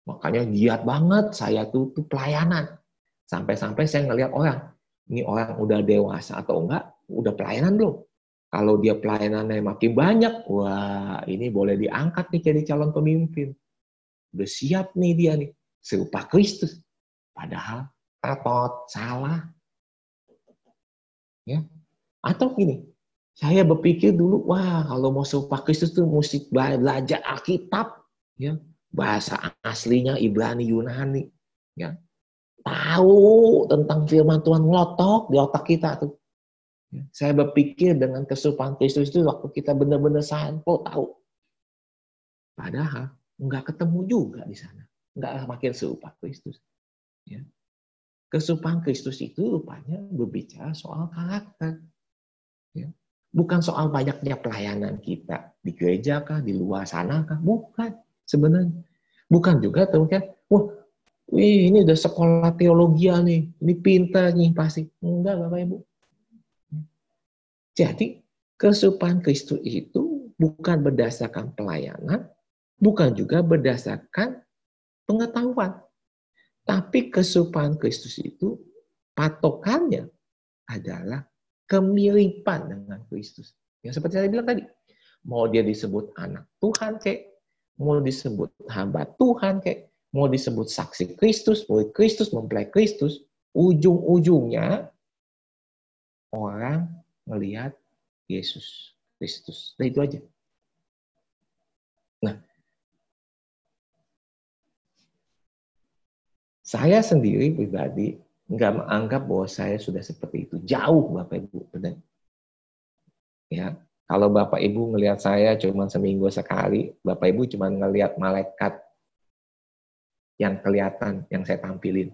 Makanya giat banget saya tuh, tuh pelayanan. Sampai-sampai saya ngelihat orang, ini orang udah dewasa atau enggak, udah pelayanan belum? Kalau dia pelayanannya makin banyak, wah ini boleh diangkat nih jadi calon pemimpin. Udah siap nih dia nih, serupa Kristus. Padahal repot, salah. Ya. Atau gini, saya berpikir dulu, wah kalau mau serupa Kristus tuh mesti belajar Alkitab, ya bahasa aslinya Ibrani Yunani, ya tahu tentang firman Tuhan ngelotok di otak kita tuh. Ya, saya berpikir dengan kesukaan Kristus itu waktu kita benar-benar sampo tahu. Padahal nggak ketemu juga di sana. Nggak makin serupa Kristus. Ya. Kesupaan Kristus itu rupanya berbicara soal karakter. Ya. Bukan soal banyaknya pelayanan kita di gereja kah, di luar sana kah, bukan sebenarnya. Bukan juga mungkin, wah, wih ini udah sekolah teologi nih, ini pintar nih pasti. Enggak, Bapak Ibu. Jadi, kesupaan Kristus itu bukan berdasarkan pelayanan, bukan juga berdasarkan pengetahuan. Tapi kesupaan Kristus itu patokannya adalah kemiripan dengan Kristus. Yang seperti saya bilang tadi, mau dia disebut anak Tuhan kek, mau disebut hamba Tuhan kek, mau disebut saksi Kristus, mau Kristus mempelai Kristus, ujung-ujungnya orang melihat Yesus Kristus. Nah itu aja. Nah, Saya sendiri pribadi nggak menganggap bahwa saya sudah seperti itu. Jauh Bapak Ibu. Benar. Ya, kalau Bapak Ibu ngelihat saya cuma seminggu sekali, Bapak Ibu cuma ngelihat malaikat yang kelihatan, yang saya tampilin.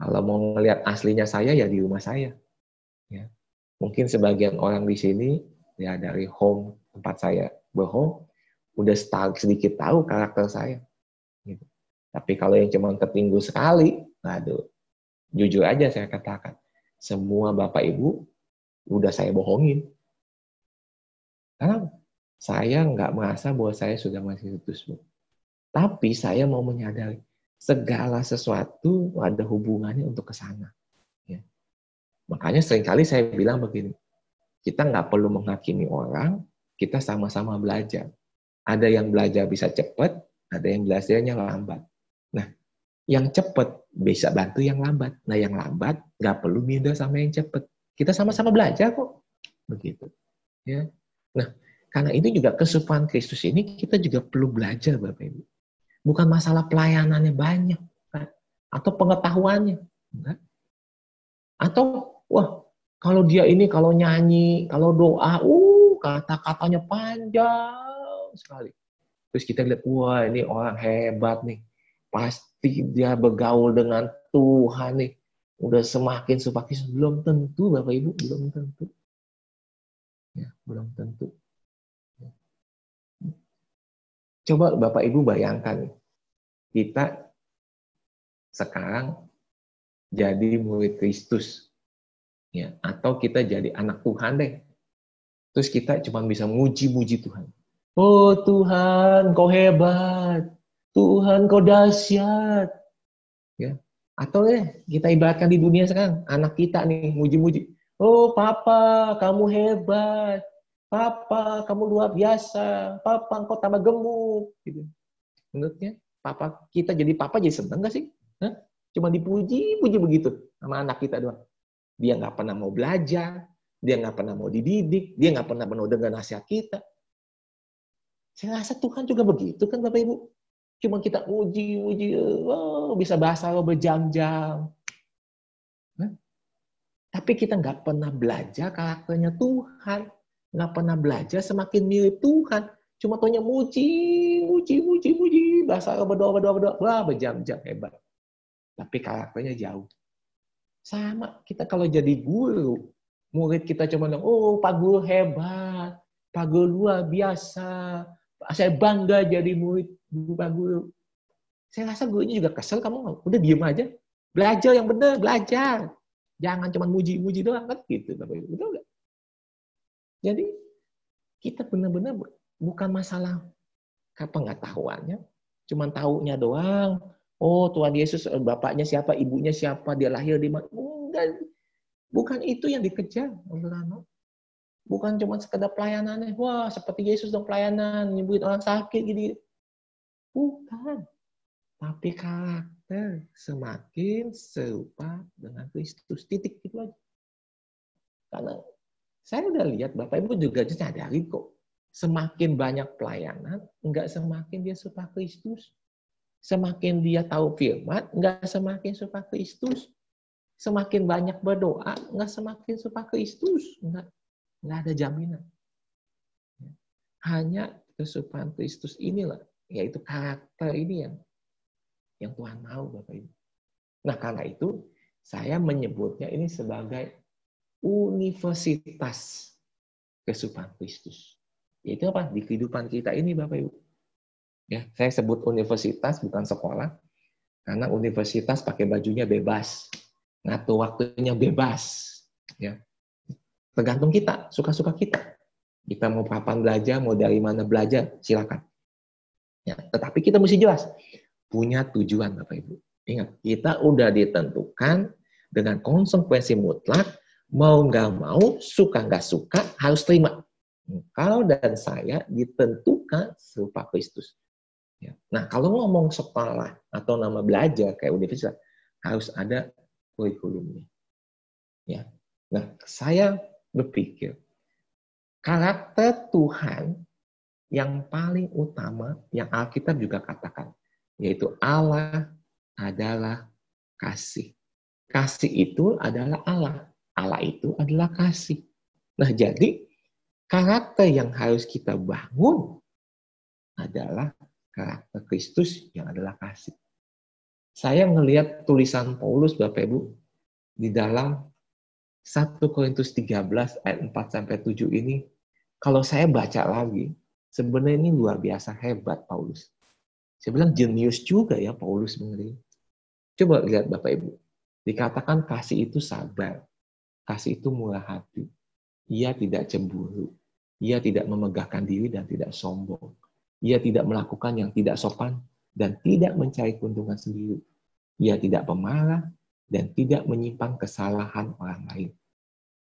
Kalau mau ngelihat aslinya saya ya di rumah saya. Ya. Mungkin sebagian orang di sini ya dari home tempat saya berhome udah sedikit tahu karakter saya. Gitu. Tapi kalau yang cuma tertinggu sekali, aduh, jujur aja saya katakan, semua Bapak Ibu udah saya bohongin. Karena saya nggak merasa bahwa saya sudah masih utus. Tapi saya mau menyadari segala sesuatu ada hubungannya untuk ke sana. Ya. Makanya sering kali saya bilang begini, kita nggak perlu menghakimi orang, kita sama-sama belajar. Ada yang belajar bisa cepat, ada yang belajarnya lambat. Nah, yang cepat bisa bantu yang lambat. Nah, yang lambat nggak perlu minder sama yang cepat. Kita sama-sama belajar kok. Begitu. Ya. Nah, karena itu juga kesukaan Kristus ini kita juga perlu belajar Bapak Ibu. Bukan masalah pelayanannya banyak kan? atau pengetahuannya. Enggak. Atau wah, kalau dia ini kalau nyanyi, kalau doa, uh kata-katanya panjang sekali. Terus kita lihat, wah ini orang hebat nih pasti dia bergaul dengan Tuhan nih. Udah semakin semakin belum tentu Bapak Ibu, belum tentu. Ya, belum tentu. Ya. Coba Bapak Ibu bayangkan kita sekarang jadi murid Kristus. Ya, atau kita jadi anak Tuhan deh. Terus kita cuma bisa muji-muji Tuhan. Oh Tuhan, kau hebat. Tuhan kau dahsyat. Ya. Atau ya kita ibaratkan di dunia sekarang, anak kita nih muji-muji. Oh, papa, kamu hebat. Papa, kamu luar biasa. Papa, engkau tambah gemuk. Gitu. Menurutnya, papa kita jadi papa jadi seneng gak sih? Hah? Cuma dipuji, puji begitu sama anak kita doang. Dia nggak pernah mau belajar, dia nggak pernah mau dididik, dia nggak pernah mau dengar nasihat kita. Saya rasa Tuhan juga begitu kan Bapak Ibu. Cuma kita uji, uji, oh, bisa bahasa lo berjam-jam. Tapi kita nggak pernah belajar karakternya Tuhan. Nggak pernah belajar semakin mirip Tuhan. Cuma tanya muji, muji, muji, muji. Bahasa berdoa, berdoa, berdoa. Wah, berjam-jam. Hebat. Tapi karakternya jauh. Sama, kita kalau jadi guru, murid kita cuma bilang, oh Pak Guru hebat, Pak Guru luar biasa, saya bangga jadi murid Pak Guru. Saya rasa gurunya juga kesel, kamu udah diem aja. Belajar yang benar, belajar. Jangan cuma muji-muji doang, kan gitu. Ibu. Betul? Jadi, kita benar-benar bukan masalah pengetahuannya, cuma tahunya doang. Oh, Tuhan Yesus eh, bapaknya siapa, ibunya siapa, dia lahir di mana. Enggak. Bukan itu yang dikejar, Bukan cuma sekedar pelayanannya. Wah, seperti Yesus dong pelayanan, nyembuhin orang sakit gitu. Bukan. Tapi karakter semakin serupa dengan Kristus. Titik itu aja. Karena saya udah lihat Bapak Ibu juga sadari kok semakin banyak pelayanan, enggak semakin dia suka Kristus. Semakin dia tahu firman, enggak semakin suka Kristus. Semakin banyak berdoa, enggak semakin suka Kristus. Enggak, enggak ada jaminan. Hanya kesukaan Kristus inilah, yaitu karakter ini yang yang Tuhan mau Bapak Ibu. Nah, karena itu saya menyebutnya ini sebagai universitas kesukaan Kristus. Yaitu apa? Di kehidupan kita ini Bapak Ibu. Ya, saya sebut universitas bukan sekolah. Karena universitas pakai bajunya bebas. Ngatur waktunya bebas. Ya. Tergantung kita, suka-suka kita. Kita mau kapan belajar, mau dari mana belajar, silakan. Ya, tetapi kita mesti jelas punya tujuan Bapak Ibu. Ingat, kita udah ditentukan dengan konsekuensi mutlak, mau nggak mau, suka nggak suka, harus terima. Engkau dan saya ditentukan serupa Kristus. Ya. Nah, kalau ngomong sekolah atau nama belajar kayak universitas, harus ada kurikulumnya. Ya. Nah, saya berpikir karakter Tuhan yang paling utama yang Alkitab juga katakan, yaitu Allah adalah kasih. Kasih itu adalah Allah. Allah itu adalah kasih. Nah, jadi karakter yang harus kita bangun adalah karakter Kristus yang adalah kasih. Saya melihat tulisan Paulus Bapak Ibu di dalam 1 Korintus 13 ayat 4 sampai 7 ini kalau saya baca lagi sebenarnya ini luar biasa hebat Paulus. Saya bilang jenius juga ya Paulus mengenai. Coba lihat Bapak Ibu. Dikatakan kasih itu sabar. Kasih itu murah hati. Ia tidak cemburu. Ia tidak memegahkan diri dan tidak sombong. Ia tidak melakukan yang tidak sopan dan tidak mencari keuntungan sendiri. Ia tidak pemarah dan tidak menyimpan kesalahan orang lain.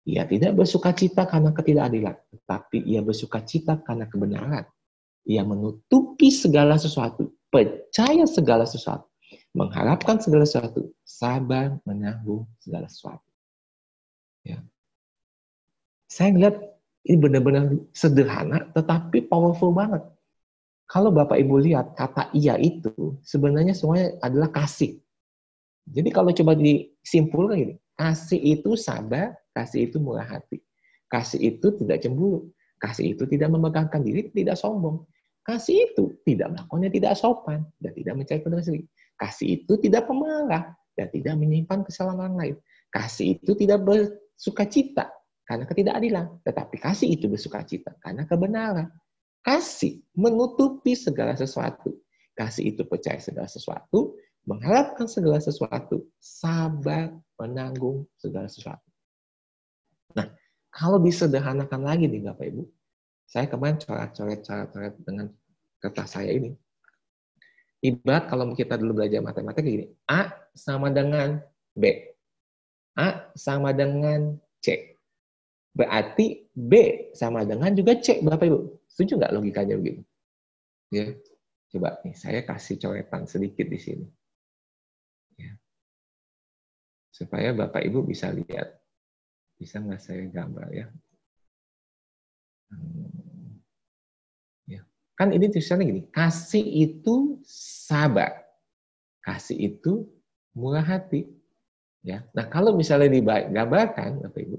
Ia tidak bersuka cita karena ketidakadilan, tetapi ia bersuka cita karena kebenaran. Ia menutupi segala sesuatu, percaya segala sesuatu, mengharapkan segala sesuatu, sabar menanggung segala sesuatu. Ya. Saya melihat ini benar-benar sederhana, tetapi powerful banget. Kalau Bapak Ibu lihat kata iya itu sebenarnya semuanya adalah kasih. Jadi kalau coba disimpulkan gini, kasih itu sabar, kasih itu murah hati. Kasih itu tidak cemburu, kasih itu tidak memegangkan diri, tidak sombong. Kasih itu tidak melakukannya tidak sopan dan tidak mencari kebenaran sendiri. Kasih itu tidak pemarah dan tidak menyimpan kesalahan orang lain. Kasih itu tidak bersuka cita karena ketidakadilan. Tetapi kasih itu bersuka cita karena kebenaran. Kasih menutupi segala sesuatu. Kasih itu percaya segala sesuatu, mengharapkan segala sesuatu, sabar menanggung segala sesuatu. Nah, kalau disederhanakan lagi nih Bapak Ibu, saya kemarin coret-coret-coret dengan kertas saya ini. Ibarat kalau kita dulu belajar matematika gini, A sama dengan B. A sama dengan C. berarti B sama dengan juga C, Bapak Ibu. Setuju nggak logikanya begitu? Ya, coba nih saya kasih coretan sedikit di sini, ya. supaya Bapak Ibu bisa lihat. Bisa nggak saya gambar ya? Hmm. ya. Kan ini tulisannya gini, kasih itu sabar, kasih itu murah hati. Ya. Nah, kalau misalnya digambarkan, Bapak Ibu,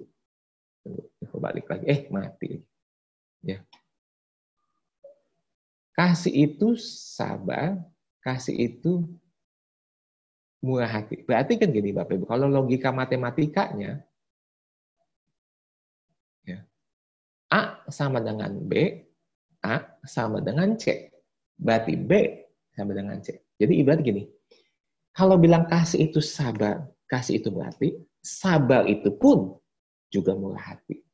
Tunggu, balik lagi. Eh, mati. Ya. Kasih itu sabar, kasih itu murah hati. Berarti kan gini Bapak Ibu, kalau logika matematikanya, ya, A sama dengan B, A sama dengan C. Berarti B sama dengan C. Jadi ibarat gini, kalau bilang kasih itu sabar, kasih itu berarti, sabar itu pun juga murah hati.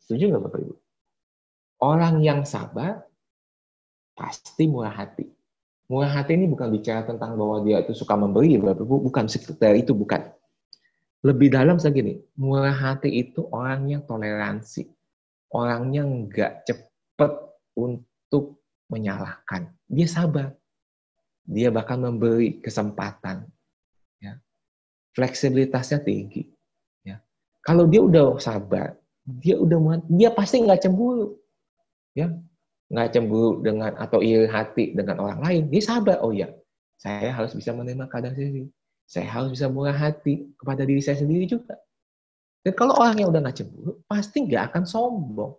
Setuju nggak Bapak Ibu? Orang yang sabar pasti murah hati. Murah hati ini bukan bicara tentang bahwa dia itu suka memberi. Bukan sekedar itu, bukan. Lebih dalam segini, murah hati itu orangnya toleransi. Orangnya nggak cepat untuk menyalahkan. Dia sabar. Dia bahkan memberi kesempatan. Ya. Fleksibilitasnya tinggi. Kalau dia udah sabar, dia udah dia pasti nggak cemburu, ya nggak cemburu dengan atau iri hati dengan orang lain. Dia sabar, oh ya, saya harus bisa menerima keadaan sendiri. Saya harus bisa murah hati kepada diri saya sendiri juga. Dan kalau orang yang udah nggak cemburu, pasti nggak akan sombong.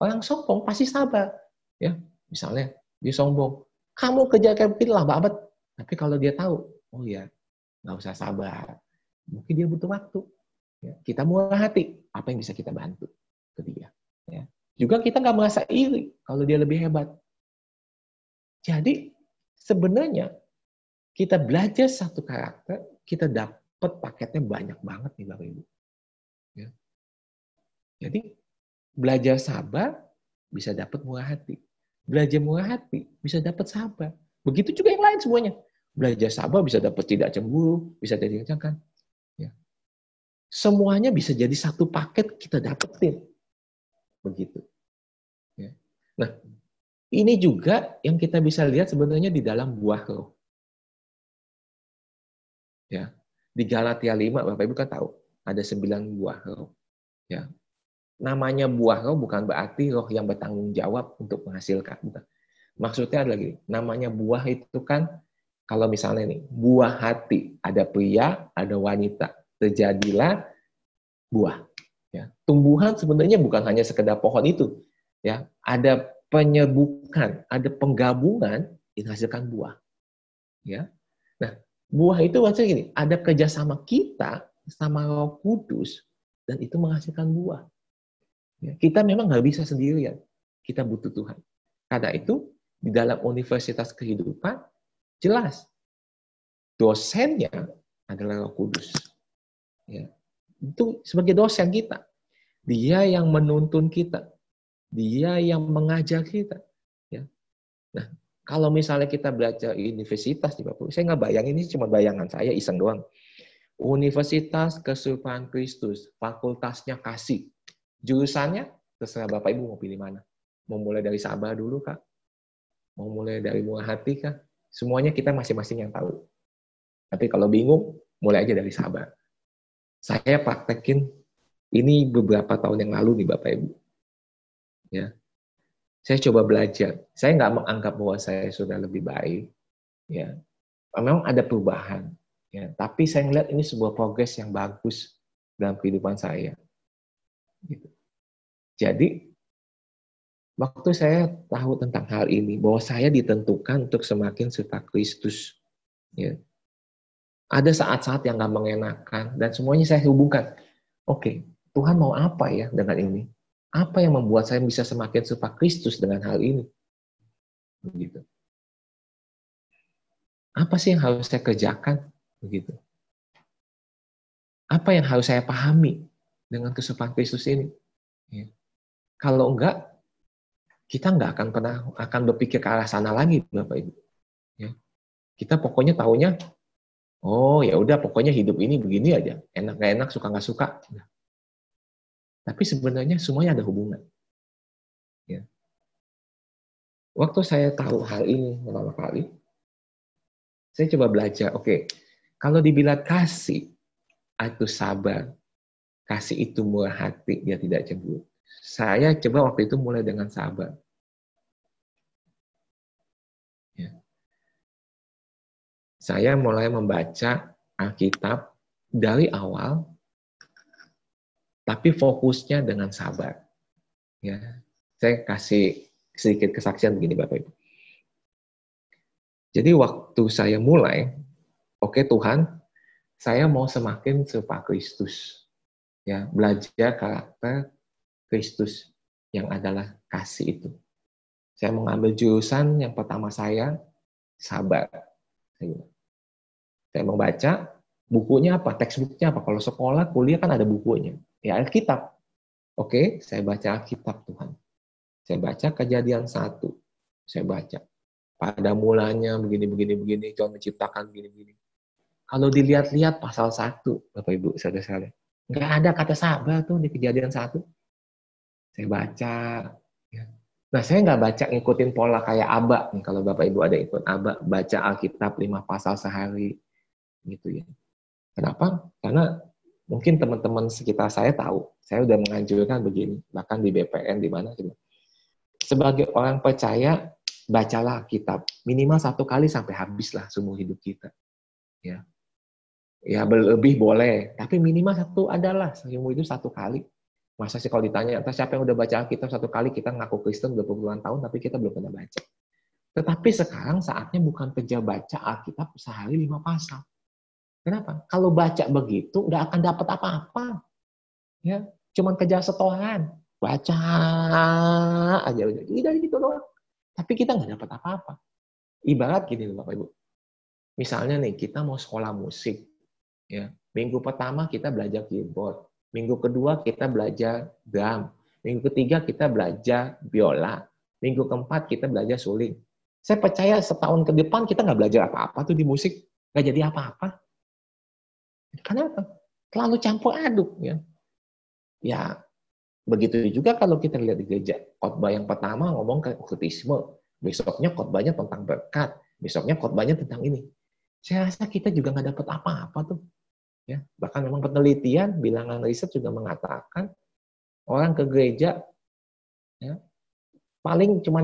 Orang sombong pasti sabar, ya. Misalnya dia sombong, kamu kerja begini lah, banget. Tapi kalau dia tahu, oh ya, nggak usah sabar. Mungkin dia butuh waktu. Ya, kita murah hati, apa yang bisa kita bantu ke dia. Ya. Juga kita nggak merasa iri kalau dia lebih hebat. Jadi sebenarnya kita belajar satu karakter, kita dapat paketnya banyak banget nih Bapak Ibu. Ya. Jadi belajar sabar bisa dapat murah hati. Belajar murah hati bisa dapat sabar. Begitu juga yang lain semuanya. Belajar sabar bisa dapat tidak cemburu, bisa jadi kencangkan semuanya bisa jadi satu paket kita dapetin. Begitu. Nah, ini juga yang kita bisa lihat sebenarnya di dalam buah roh. Ya. Di Galatia 5, Bapak Ibu kan tahu, ada sembilan buah roh. Ya. Namanya buah roh bukan berarti roh yang bertanggung jawab untuk menghasilkan. Bukan. Maksudnya ada lagi, namanya buah itu kan, kalau misalnya nih, buah hati, ada pria, ada wanita, terjadilah buah. Ya. Tumbuhan sebenarnya bukan hanya sekedar pohon itu. Ya, ada penyebukan, ada penggabungan yang menghasilkan buah. Ya. Nah, buah itu maksudnya gini, ada kerjasama kita sama Roh Kudus dan itu menghasilkan buah. Ya, kita memang nggak bisa sendirian. Kita butuh Tuhan. Karena itu di dalam universitas kehidupan jelas dosennya adalah Roh Kudus. Ya. Itu sebagai dosen kita. Dia yang menuntun kita. Dia yang mengajar kita. Ya. Nah, kalau misalnya kita belajar universitas di Papua, saya nggak bayang ini cuma bayangan saya iseng doang. Universitas Kesurupan Kristus, fakultasnya kasih. Jurusannya terserah Bapak Ibu mau pilih mana. Mau mulai dari sabar dulu kak? Mau mulai dari murah hati kak? Semuanya kita masing-masing yang tahu. Tapi kalau bingung, mulai aja dari sabar. Saya praktekin ini beberapa tahun yang lalu nih Bapak Ibu. Ya. Saya coba belajar. Saya nggak menganggap bahwa saya sudah lebih baik. Ya. Memang ada perubahan. Ya. Tapi saya melihat ini sebuah progres yang bagus dalam kehidupan saya. Gitu. Jadi, waktu saya tahu tentang hal ini, bahwa saya ditentukan untuk semakin serupa Kristus. Ya ada saat-saat yang gak mengenakan, dan semuanya saya hubungkan. Oke, Tuhan mau apa ya dengan ini? Apa yang membuat saya bisa semakin serupa Kristus dengan hal ini? Begitu. Apa sih yang harus saya kerjakan? Begitu. Apa yang harus saya pahami dengan kesukaan Kristus ini? Ya. Kalau enggak, kita enggak akan pernah akan berpikir ke arah sana lagi, Bapak Ibu. Ya. Kita pokoknya tahunya Oh ya udah pokoknya hidup ini begini aja. Enak nggak enak, suka nggak suka. Tapi sebenarnya semuanya ada hubungan. Ya. Waktu saya tahu hal ini pertama kali, saya coba belajar, oke, okay, kalau dibilang kasih, itu sabar, kasih itu murah hati, dia tidak cemburu. Saya coba waktu itu mulai dengan sabar. Ya. Saya mulai membaca Alkitab dari awal, tapi fokusnya dengan sabar. Ya, saya kasih sedikit kesaksian begini Bapak Ibu. Jadi waktu saya mulai, oke okay, Tuhan, saya mau semakin serupa Kristus. Ya, belajar karakter Kristus yang adalah kasih itu. Saya mengambil jurusan yang pertama saya sabar. Saya membaca bukunya apa, textbooknya apa. Kalau sekolah, kuliah kan ada bukunya. Ya Alkitab. Oke, saya baca Alkitab Tuhan. Saya baca kejadian satu. Saya baca. Pada mulanya begini, begini, begini. Tuhan menciptakan begini, begini. Kalau dilihat-lihat pasal satu, Bapak Ibu, saudara-saudara. Nggak ada kata sabar tuh di kejadian satu. Saya baca. Ya. Nah, saya nggak baca ngikutin pola kayak Aba. Nih, kalau Bapak Ibu ada ikut Aba, baca Alkitab lima pasal sehari. Gitu ya. Kenapa? Karena mungkin teman-teman sekitar saya tahu, saya udah menganjurkan begini, bahkan di BPN di mana gitu. Sebagai orang percaya, bacalah kitab minimal satu kali sampai habislah seumur hidup kita. Ya, ya lebih boleh, tapi minimal satu adalah seumur hidup satu kali. Masa sih kalau ditanya, entah siapa yang udah baca Alkitab satu kali, kita ngaku Kristen udah puluhan tahun, tapi kita belum pernah baca. Tetapi sekarang saatnya bukan kerja baca Alkitab sehari lima pasal. Kenapa? Kalau baca begitu, udah akan dapat apa-apa. Ya, cuman kejar setoran, baca aja udah. Udah gitu doang. Tapi kita nggak dapat apa-apa. Ibarat gini loh Bapak Ibu. Misalnya nih, kita mau sekolah musik. ya Minggu pertama kita belajar keyboard. Minggu kedua kita belajar drum. Minggu ketiga kita belajar biola. Minggu keempat kita belajar suling. Saya percaya setahun ke depan kita nggak belajar apa-apa tuh di musik. Nggak jadi apa-apa. Kenapa? Terlalu campur aduk ya. Ya, begitu juga kalau kita lihat di gereja. Khotbah yang pertama ngomong ke kritisme, besoknya khotbahnya tentang berkat, besoknya khotbahnya tentang ini. Saya rasa kita juga nggak dapat apa-apa tuh. Ya, bahkan memang penelitian, bilangan riset juga mengatakan orang ke gereja ya, paling cuma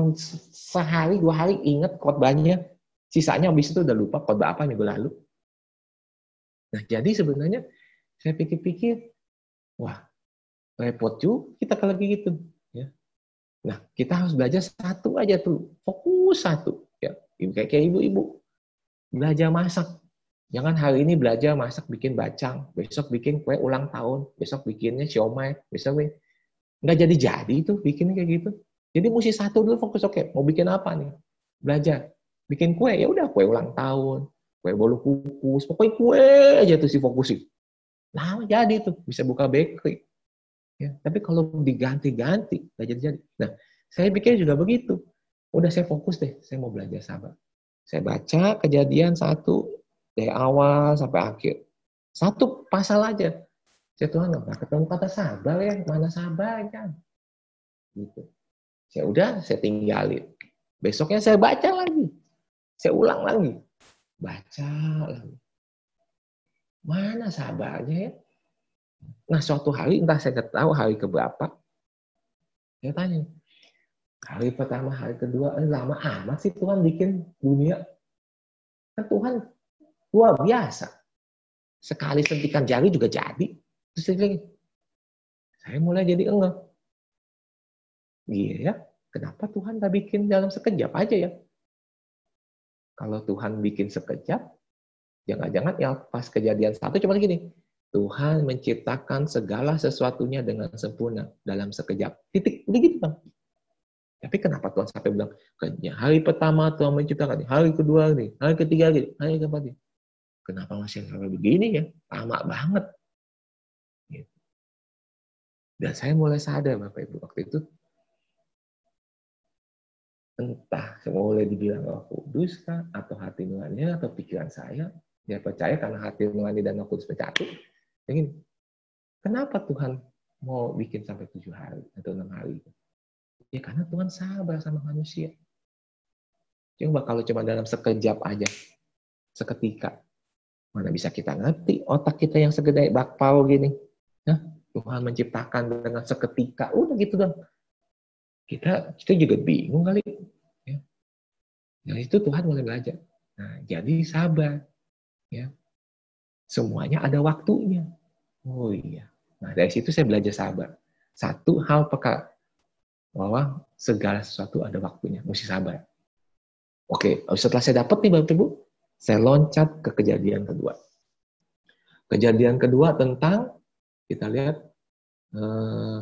sehari dua hari ingat khotbahnya, sisanya habis itu udah lupa khotbah apa minggu lalu. Nah, jadi sebenarnya saya pikir-pikir, wah, repot juga kita kalau gitu. Ya. Nah, kita harus belajar satu aja tuh, fokus satu. Ya, kayak kayak ibu-ibu belajar masak. Jangan hari ini belajar masak bikin bacang, besok bikin kue ulang tahun, besok bikinnya siomay, besok nggak jadi-jadi itu bikin kayak gitu. Jadi mesti satu dulu fokus oke, mau bikin apa nih? Belajar. Bikin kue ya udah kue ulang tahun, kue bolu kukus, pokoknya kue aja tuh si fokusin. Nah, jadi tuh bisa buka bakery. Ya, tapi kalau diganti-ganti, nggak jadi-jadi. Nah, saya pikir juga begitu. Udah saya fokus deh, saya mau belajar sabar. Saya baca kejadian satu dari awal sampai akhir. Satu pasal aja. Saya Tuhan nggak ketemu kata sabar ya, mana sabar kan? Gitu. Saya udah, saya tinggalin. Besoknya saya baca lagi. Saya ulang lagi baca lagi. Mana sabarnya ya? Nah, suatu hari, entah saya tahu hari keberapa, saya tanya, hari pertama, hari kedua, eh, lama amat sih Tuhan bikin dunia. Kan Tuhan luar biasa. Sekali sentikan jari juga jadi. Terus lagi, saya mulai jadi enggak. Iya ya, kenapa Tuhan gak bikin dalam sekejap aja ya? Kalau Tuhan bikin sekejap, jangan-jangan ya pas kejadian satu cuma gini, Tuhan menciptakan segala sesuatunya dengan sempurna dalam sekejap. Titik, begitu bang. Tapi kenapa Tuhan sampai bilang, hari pertama Tuhan menciptakan, hari kedua nih, hari ketiga nih, hari keempat nih. Kenapa masih sampai begini ya? Lama banget. Gitu. Dan saya mulai sadar Bapak Ibu waktu itu entah boleh dibilang roh kudus kah, atau hati nurani atau pikiran saya, dia percaya karena hati nurani dan roh kudus bercatu. Ingin, kenapa Tuhan mau bikin sampai tujuh hari atau enam hari? Ya karena Tuhan sabar sama manusia. Coba kalau cuma dalam sekejap aja, seketika, mana bisa kita ngerti otak kita yang segede bakpao gini. Tuhan menciptakan dengan seketika, udah gitu dong. Kita kita juga bingung kali. Ya. Dari itu Tuhan mulai belajar. Nah, jadi sabar. Ya. Semuanya ada waktunya. Oh iya. Nah, dari situ saya belajar sabar. Satu hal peka bahwa segala sesuatu ada waktunya, mesti sabar. Oke, setelah saya dapat nih Bapak Ibu, saya loncat ke kejadian kedua. Kejadian kedua tentang kita lihat eh,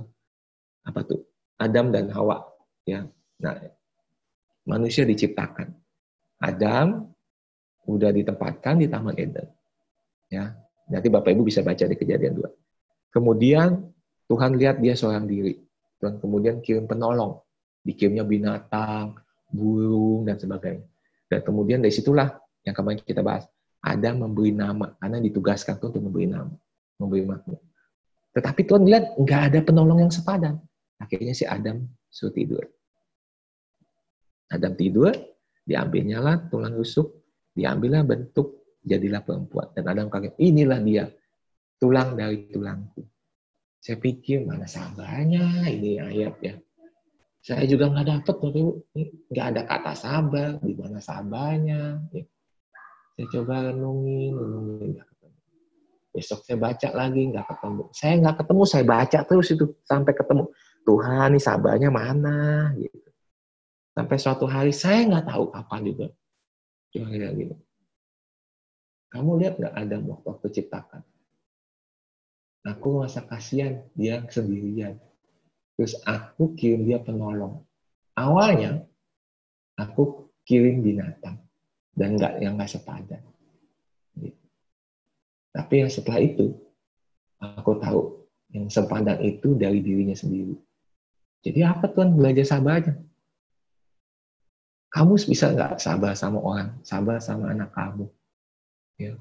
apa tuh? Adam dan Hawa, ya. Nah, manusia diciptakan. Adam udah ditempatkan di Taman Eden. Ya, nanti Bapak Ibu bisa baca di kejadian dua. Kemudian Tuhan lihat dia seorang diri. Tuhan kemudian kirim penolong. Dikirimnya binatang, burung, dan sebagainya. Dan kemudian dari situlah yang kemarin kita bahas. Ada memberi nama, karena ditugaskan Tuhan untuk memberi nama, memberi makna. Tetapi Tuhan lihat nggak ada penolong yang sepadan. Akhirnya si Adam suruh tidur. Adam tidur, diambilnya lah tulang rusuk, diambillah bentuk jadilah perempuan. Dan Adam kaget, inilah dia, tulang dari tulangku. Saya pikir, mana sabarnya ini ayat ya. Saya juga nggak dapat, Bapak Ibu. Nggak ada kata sabar, di mana sabarnya. Ya. Saya coba renungin, renungin, nggak ketemu. Besok saya baca lagi, nggak ketemu. Saya nggak ketemu, saya baca terus itu, sampai ketemu. Tuhan, ini sabarnya mana? Gitu. Sampai suatu hari, saya nggak tahu kapan juga. Cuma kayak gini. Kamu lihat nggak ada waktu ciptakan? Aku merasa kasihan dia sendirian. Terus aku kirim dia penolong. Awalnya aku kirim binatang dan nggak yang nggak sepadan. Gitu. Tapi yang setelah itu aku tahu yang sepadan itu dari dirinya sendiri. Jadi apa Tuhan belajar sabar aja. Kamu bisa nggak sabar sama orang, sabar sama anak kamu, Ya.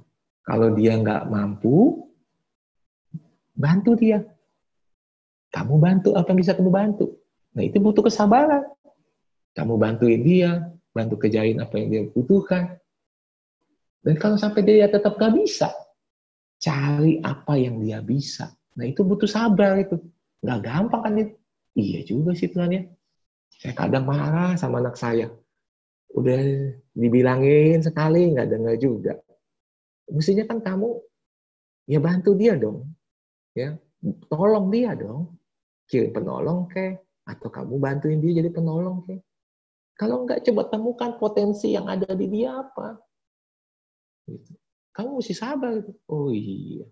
Kalau dia nggak mampu, bantu dia. Kamu bantu apa yang bisa kamu bantu. Nah itu butuh kesabaran. Kamu bantuin dia, bantu kejain apa yang dia butuhkan. Dan kalau sampai dia tetap nggak bisa, cari apa yang dia bisa. Nah itu butuh sabar itu. Nggak gampang kan itu. Iya juga sih Tuhan ya. Saya kadang marah sama anak saya. Udah dibilangin sekali, nggak dengar juga. Mestinya kan kamu ya bantu dia dong ya. Tolong dia dong. Kirim penolong ke atau kamu bantuin dia jadi penolong ke kalau enggak coba temukan potensi yang ada di dia apa. Gitu. kamu mesti sabar. Oh iya.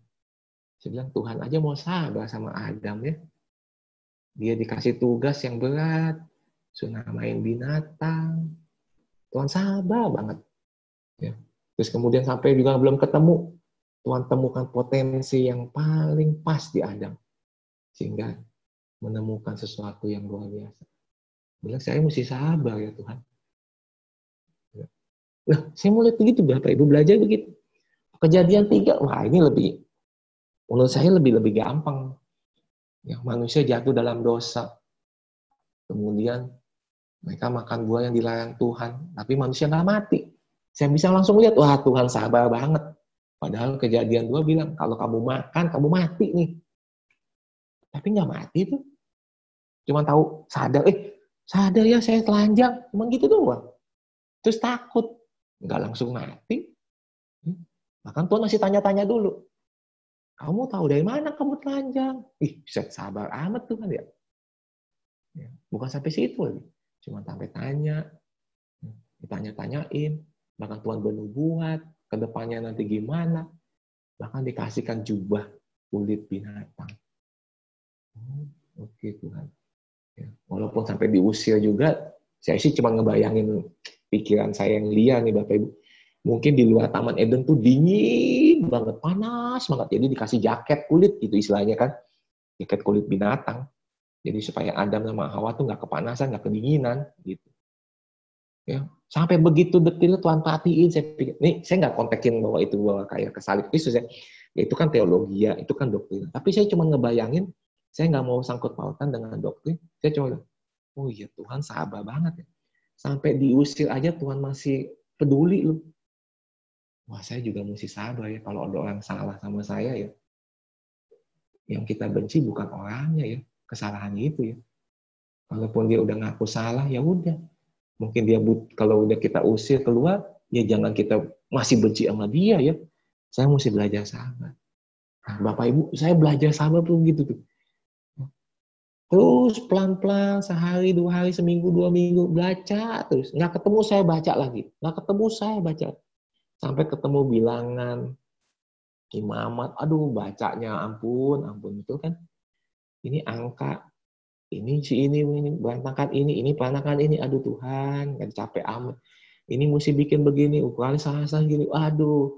Saya bilang Tuhan aja mau sabar sama Adam ya dia dikasih tugas yang berat sudah main binatang Tuhan sabar banget ya Terus kemudian sampai juga belum ketemu, Tuhan temukan potensi yang paling pas di Adam. Sehingga menemukan sesuatu yang luar biasa. Bilang, saya mesti sabar ya Tuhan. Nah, saya mulai begitu, Bapak Ibu belajar begitu. Kejadian tiga, wah ini lebih, menurut saya lebih lebih gampang. Ya, manusia jatuh dalam dosa. Kemudian mereka makan buah yang dilarang Tuhan, tapi manusia nggak mati. Saya bisa langsung lihat, wah Tuhan sabar banget. Padahal kejadian dua bilang, kalau kamu makan, kamu mati nih. Tapi nggak mati tuh. Cuma tahu sadar, eh sadar ya saya telanjang. Cuma gitu doang. Terus takut. Nggak langsung mati. Hmm. Bahkan Tuhan masih tanya-tanya dulu. Kamu tahu dari mana kamu telanjang? Ih, bisa sabar amat tuh kan ya. Bukan sampai situ lagi. Cuma sampai tanya. Hmm. Ditanya-tanyain bahkan Tuhan bernubuat, ke depannya nanti gimana, bahkan dikasihkan jubah kulit binatang. Oh, Oke okay, Tuhan. Ya, walaupun sampai diusir juga, saya sih cuma ngebayangin pikiran saya yang liar nih Bapak Ibu. Mungkin di luar Taman Eden tuh dingin banget, panas banget. Jadi dikasih jaket kulit gitu istilahnya kan. Jaket kulit binatang. Jadi supaya Adam sama Hawa tuh nggak kepanasan, nggak kedinginan gitu. Ya, sampai begitu detil Tuhan perhatiin saya pikir nih saya nggak kontekin bahwa itu bahwa kayak kesalib Kristus ya. ya itu kan teologi ya itu kan doktrin tapi saya cuma ngebayangin Saya nggak mau sangkut pautan dengan doktrin. Saya cuma, oh iya Tuhan sabar banget ya. Sampai diusir aja Tuhan masih peduli loh. Wah saya juga mesti sabar ya kalau ada orang salah sama saya ya. Yang kita benci bukan orangnya ya, kesalahannya itu ya. Walaupun dia udah ngaku salah, ya udah. Mungkin dia but, kalau udah kita usir keluar, ya jangan kita masih benci sama dia ya. Saya mesti belajar sabar. Nah, Bapak Ibu, saya belajar sabar tuh gitu tuh. Terus pelan-pelan sehari, dua hari, seminggu, dua minggu, baca terus. Nggak ketemu saya baca lagi. Nggak ketemu saya baca. Sampai ketemu bilangan, imamat, aduh bacanya ampun, ampun itu kan. Ini angka, ini si ini, ini berantakan ini, ini perantakan ini, aduh Tuhan, nggak capek amat. Ini mesti bikin begini, ukuran salah-salah gini, aduh.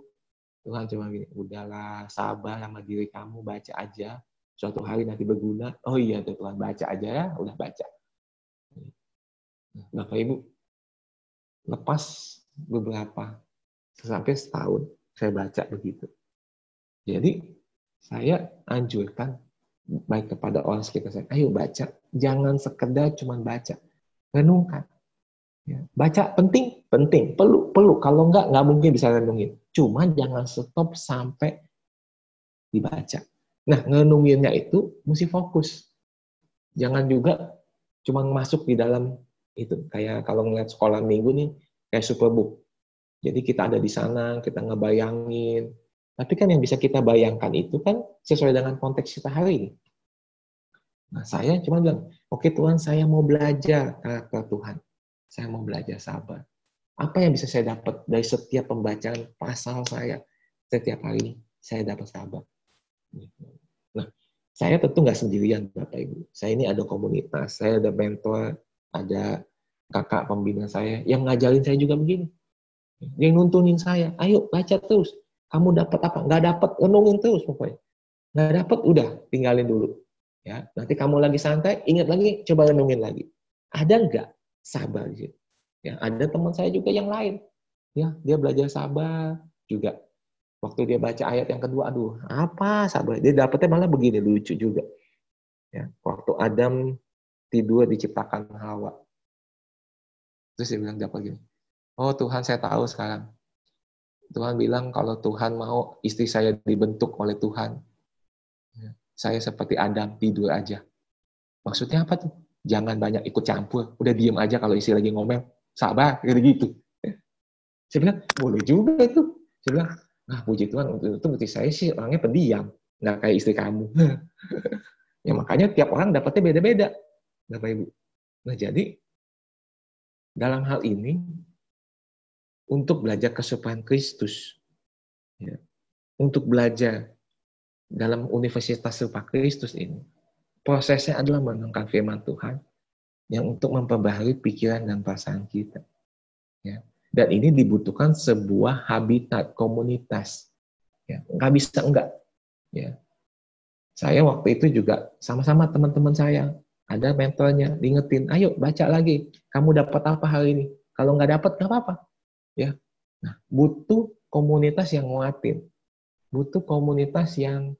Tuhan cuma gini, udahlah, sabar sama diri kamu, baca aja suatu hari nanti berguna. Oh iya Tuhan baca aja ya, udah baca. Bapak Ibu, lepas beberapa sampai setahun saya baca begitu. Jadi saya anjurkan baik kepada orang sekitar saya, ayo baca, jangan sekedar cuma baca, renungkan. Ya, baca penting, penting, perlu, perlu. Kalau enggak, enggak mungkin bisa renungin. Cuma jangan stop sampai dibaca. Nah, ngenunginnya itu mesti fokus. Jangan juga cuma masuk di dalam itu. Kayak kalau ngeliat sekolah minggu nih, kayak superbook. Jadi kita ada di sana, kita ngebayangin. Tapi kan yang bisa kita bayangkan itu kan sesuai dengan konteks kita hari ini. Nah, saya cuma bilang, oke okay, Tuhan, saya mau belajar karakter Tuhan. Saya mau belajar sabar. Apa yang bisa saya dapat dari setiap pembacaan pasal saya setiap hari ini? Saya dapat sabar. Nah, saya tentu nggak sendirian, Bapak Ibu. Saya ini ada komunitas, saya ada mentor, ada kakak pembina saya yang ngajarin saya juga begini. Yang nuntunin saya, ayo baca terus. Kamu dapat apa? Nggak dapat, renungin terus pokoknya. Nggak dapat, udah tinggalin dulu. Ya, nanti kamu lagi santai, ingat lagi, coba renungin lagi. Ada nggak sabar sih? Ya, ada teman saya juga yang lain. Ya, dia belajar sabar juga Waktu dia baca ayat yang kedua, aduh, apa sabar? Dia dapetnya malah begini, lucu juga. Ya, waktu Adam tidur diciptakan Hawa. Terus dia bilang dapat gini, oh Tuhan saya tahu sekarang. Tuhan bilang kalau Tuhan mau istri saya dibentuk oleh Tuhan, ya, saya seperti Adam tidur aja. Maksudnya apa tuh? Jangan banyak ikut campur. Udah diem aja kalau istri lagi ngomel. Sabar, kayak gitu. Saya bilang, boleh juga itu. Saya bilang, Nah, puji Tuhan untuk itu bukti saya sih orangnya pendiam, nggak kayak istri kamu. ya makanya tiap orang dapatnya beda-beda, Bapak Ibu. Nah jadi dalam hal ini untuk belajar kesukaan Kristus, ya, untuk belajar dalam Universitas Serupa Kristus ini, prosesnya adalah menengkan firman Tuhan yang untuk memperbaharui pikiran dan perasaan kita. Ya. Dan ini dibutuhkan sebuah habitat komunitas. Ya, nggak bisa enggak. Ya. Saya waktu itu juga sama-sama teman-teman saya ada mentornya diingetin, ayo baca lagi. Kamu dapat apa hari ini? Kalau nggak dapat nggak apa-apa. Ya. Nah, butuh komunitas yang nguatin. Butuh komunitas yang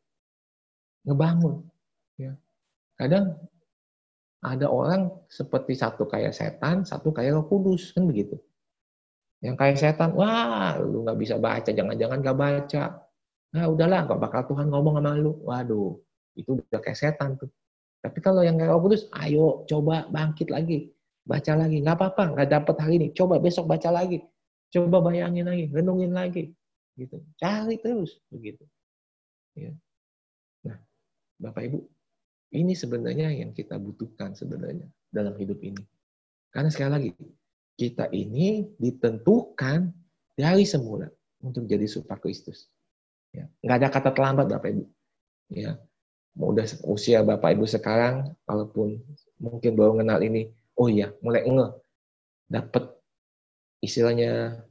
ngebangun. Ya. Kadang ada orang seperti satu kayak setan, satu kayak roh kudus, kan begitu. Yang kayak setan, wah lu nggak bisa baca, jangan-jangan nggak baca. Nah udahlah, nggak bakal Tuhan ngomong sama lu. Waduh, itu udah kayak setan tuh. Tapi kalau yang kayak Kudus, ayo coba bangkit lagi. Baca lagi, nggak apa-apa, nggak dapat hari ini. Coba besok baca lagi. Coba bayangin lagi, renungin lagi. gitu. Cari terus, begitu. Ya. Nah, Bapak Ibu, ini sebenarnya yang kita butuhkan sebenarnya dalam hidup ini. Karena sekali lagi, kita ini ditentukan dari semula untuk jadi super Kristus. Ya. Nggak ada kata terlambat Bapak Ibu. Ya. Mau udah usia Bapak Ibu sekarang, walaupun mungkin baru kenal ini, oh iya, mulai nge dapat istilahnya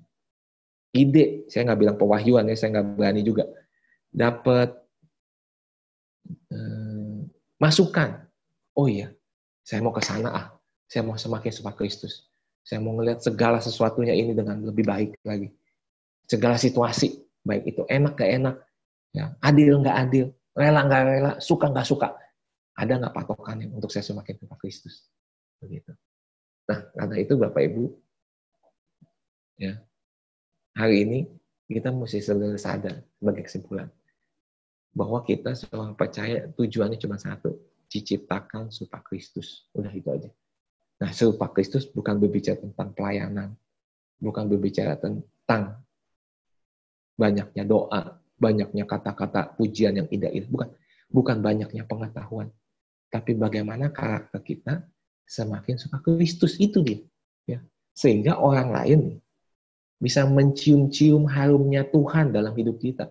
ide, saya nggak bilang pewahyuan ya, saya nggak berani juga, dapat eh, masukan, oh iya, saya mau ke sana ah, saya mau semakin super Kristus. Saya mau ngelihat segala sesuatunya ini dengan lebih baik lagi. Segala situasi, baik itu enak gak enak, ya, adil nggak adil, rela nggak rela, suka nggak suka. Ada nggak patokannya untuk saya semakin serupa Kristus? Begitu. Nah, karena itu Bapak Ibu, ya hari ini kita mesti selalu sadar sebagai kesimpulan bahwa kita seorang percaya tujuannya cuma satu, diciptakan serupa Kristus. Udah itu aja. Nah, serupa Kristus bukan berbicara tentang pelayanan, bukan berbicara tentang banyaknya doa, banyaknya kata-kata pujian yang indah-indah, bukan bukan banyaknya pengetahuan, tapi bagaimana karakter kita semakin suka Kristus itu dia, ya. Sehingga orang lain bisa mencium-cium harumnya Tuhan dalam hidup kita.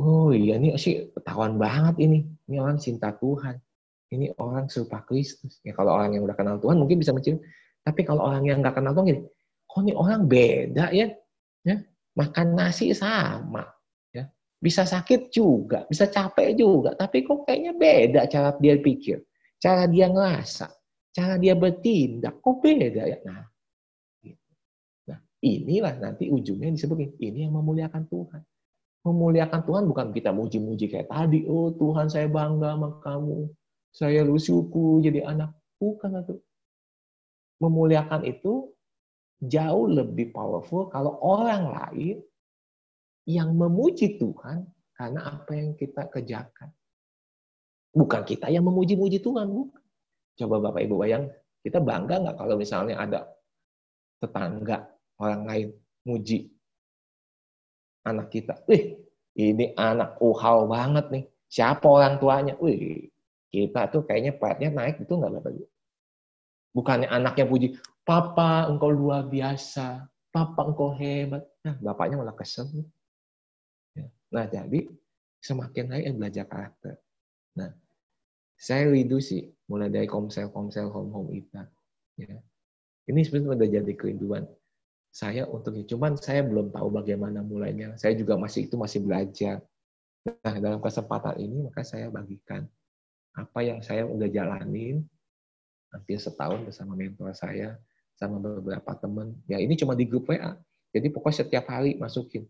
Oh iya, ini sih ketahuan banget ini. Ini orang cinta Tuhan. Ini orang serupa Kristus. Ya kalau orang yang udah kenal Tuhan mungkin bisa mencium. Tapi kalau orang yang nggak kenal Tuhan gini, kok ini orang beda ya? ya? Makan nasi sama. Ya. Bisa sakit juga, bisa capek juga. Tapi kok kayaknya beda cara dia pikir. Cara dia ngerasa. Cara dia bertindak. Kok beda ya? Nah, inilah nanti ujungnya disebut ini yang memuliakan Tuhan. Memuliakan Tuhan bukan kita muji-muji kayak tadi. Oh Tuhan saya bangga sama kamu. Saya bersyukur jadi anak. Bukan itu. Memuliakan itu jauh lebih powerful kalau orang lain yang memuji Tuhan karena apa yang kita kerjakan. Bukan kita yang memuji-muji Tuhan, bukan. Coba Bapak Ibu bayang, kita bangga nggak kalau misalnya ada tetangga orang lain muji anak kita. Wih, ini anak uhal banget nih. Siapa orang tuanya? Wih, kita tuh kayaknya partnya naik itu nggak Ibu? Bukannya anaknya puji, Papa engkau luar biasa, Papa engkau hebat. Nah, bapaknya malah kesel. Ya. Nah, jadi semakin naik yang belajar karakter. Nah, saya rindu sih, mulai dari komsel-komsel home-home kita. Ya. Ini sebenarnya udah jadi kerinduan saya untuk cuman saya belum tahu bagaimana mulainya. Saya juga masih itu masih belajar. Nah, dalam kesempatan ini maka saya bagikan apa yang saya udah jalanin hampir setahun bersama mentor saya, sama beberapa teman. Ya ini cuma di grup WA. Jadi pokoknya setiap hari masukin.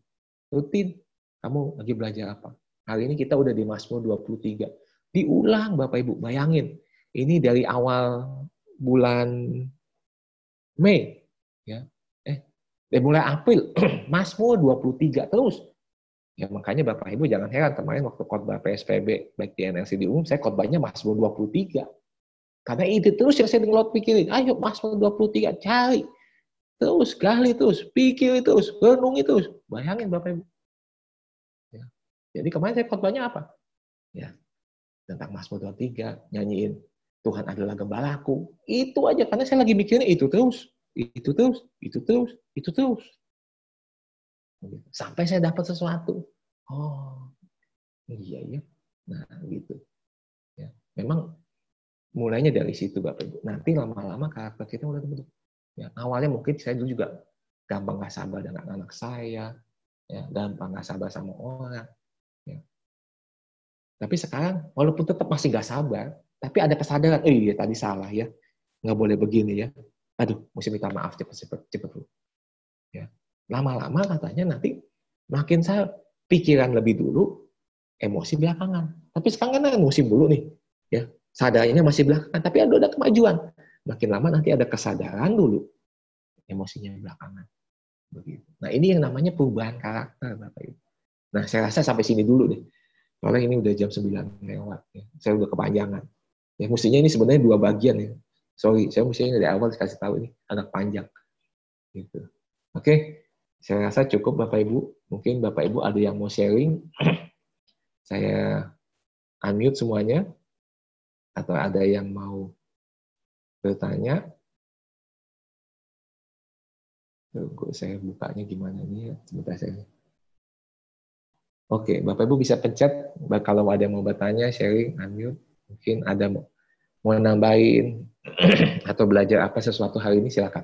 Rutin. Kamu lagi belajar apa? Hari ini kita udah di Mazmur 23. Diulang Bapak Ibu, bayangin. Ini dari awal bulan Mei. Dari mulai April. Mazmur 23 terus. Ya makanya Bapak Ibu jangan heran kemarin waktu khotbah PSPB baik di NLC di umum saya khotbahnya Mazmur 23. Karena itu terus yang saya ngelot pikirin. Ayo Mazmur 23, cari. Terus, gali terus, pikir terus, renungi terus. Bayangin Bapak Ibu. Ya. Jadi kemarin saya khotbahnya apa? Ya, tentang Mazmur 23, nyanyiin Tuhan adalah gembalaku. Itu aja, karena saya lagi mikirin itu terus. Itu terus, itu terus, itu terus. Sampai saya dapat sesuatu. Oh, iya ya. Nah, gitu. Ya. Memang mulainya dari situ Bapak Ibu. Nanti lama-lama karakter kita mulai terbentuk. Ya, awalnya mungkin saya dulu juga gampang nggak sabar dengan anak saya, ya, gampang nggak sabar sama orang. Ya. Tapi sekarang walaupun tetap masih nggak sabar, tapi ada kesadaran, eh iya tadi salah ya, nggak boleh begini ya. Aduh, mesti minta maaf cepet-cepet, cepet dulu. Ya. Lama-lama katanya nanti makin saya pikiran lebih dulu, emosi belakangan. Tapi sekarang kan emosi dulu nih, ya sadarnya masih belakangan, tapi ada ada kemajuan. Makin lama nanti ada kesadaran dulu, emosinya belakangan. Begitu. Nah ini yang namanya perubahan karakter, Bapak Ibu. Nah saya rasa sampai sini dulu deh. Soalnya ini udah jam 9 lewat. Ya. Saya udah kepanjangan. Ya mestinya ini sebenarnya dua bagian ya. Sorry, saya mestinya dari awal kasih tahu ini agak panjang. Gitu. Oke, saya rasa cukup Bapak Ibu. Mungkin Bapak Ibu ada yang mau sharing. saya unmute semuanya atau ada yang mau bertanya? Tunggu saya bukanya gimana nih ya. Sebentar saya. Oke, Bapak Ibu bisa pencet kalau ada yang mau bertanya, sharing, unmute. Mungkin ada mau, mau nambahin atau belajar apa sesuatu hari ini silakan.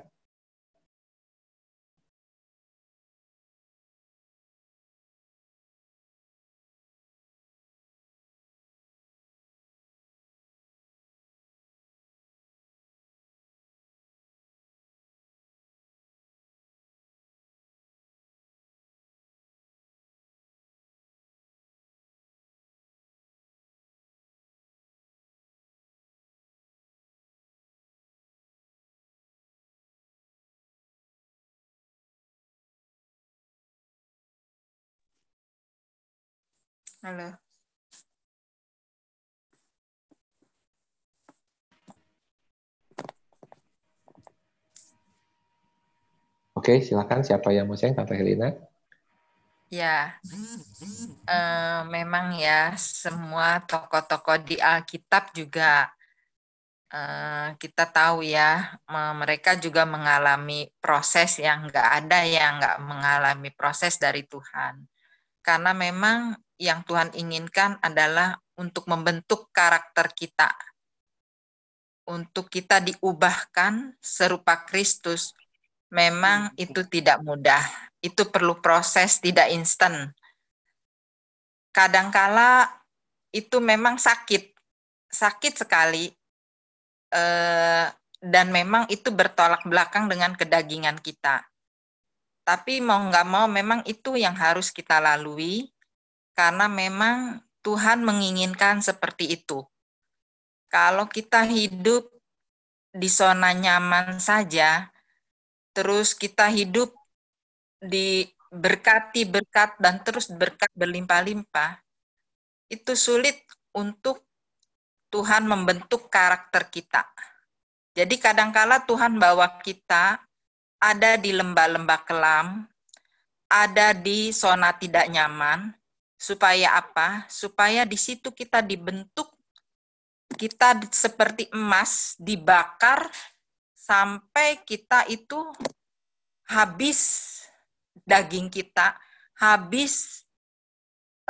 Halo. Oke, silakan siapa yang mau share, Tante Helena? Ya, uh, memang ya semua tokoh-tokoh di Alkitab juga uh, kita tahu ya mereka juga mengalami proses yang nggak ada yang nggak mengalami proses dari Tuhan. Karena memang yang Tuhan inginkan adalah untuk membentuk karakter kita, untuk kita diubahkan serupa Kristus Memang itu tidak mudah. Itu perlu proses, tidak instan. Kadangkala itu memang sakit, sakit sekali, eh, dan memang itu bertolak belakang dengan kedagingan kita. Tapi mau nggak mau, memang itu yang harus kita lalui, karena memang Tuhan menginginkan seperti itu. Kalau kita hidup di zona nyaman saja, terus kita hidup di berkati berkat dan terus berkat berlimpah-limpah, itu sulit untuk Tuhan membentuk karakter kita. Jadi kadangkala Tuhan bawa kita ada di lembah-lembah kelam, ada di zona tidak nyaman, supaya apa? Supaya di situ kita dibentuk, kita seperti emas dibakar sampai kita itu habis daging kita, habis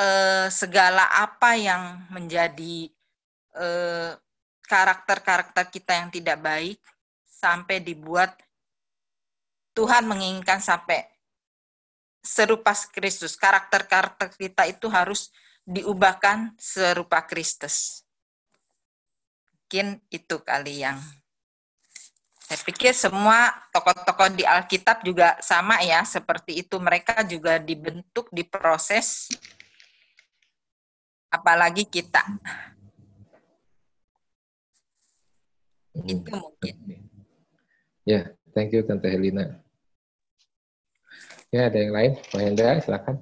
eh, segala apa yang menjadi eh, karakter-karakter kita yang tidak baik, sampai dibuat Tuhan menginginkan sampai serupa Kristus. Karakter-karakter kita itu harus diubahkan serupa Kristus. Mungkin itu kali yang saya pikir semua tokoh-tokoh di Alkitab juga sama ya, seperti itu. Mereka juga dibentuk, diproses, apalagi kita. Itu mungkin. Ya, thank you Tante Helena. Ya, ada yang lain? Pak Hendra, silakan.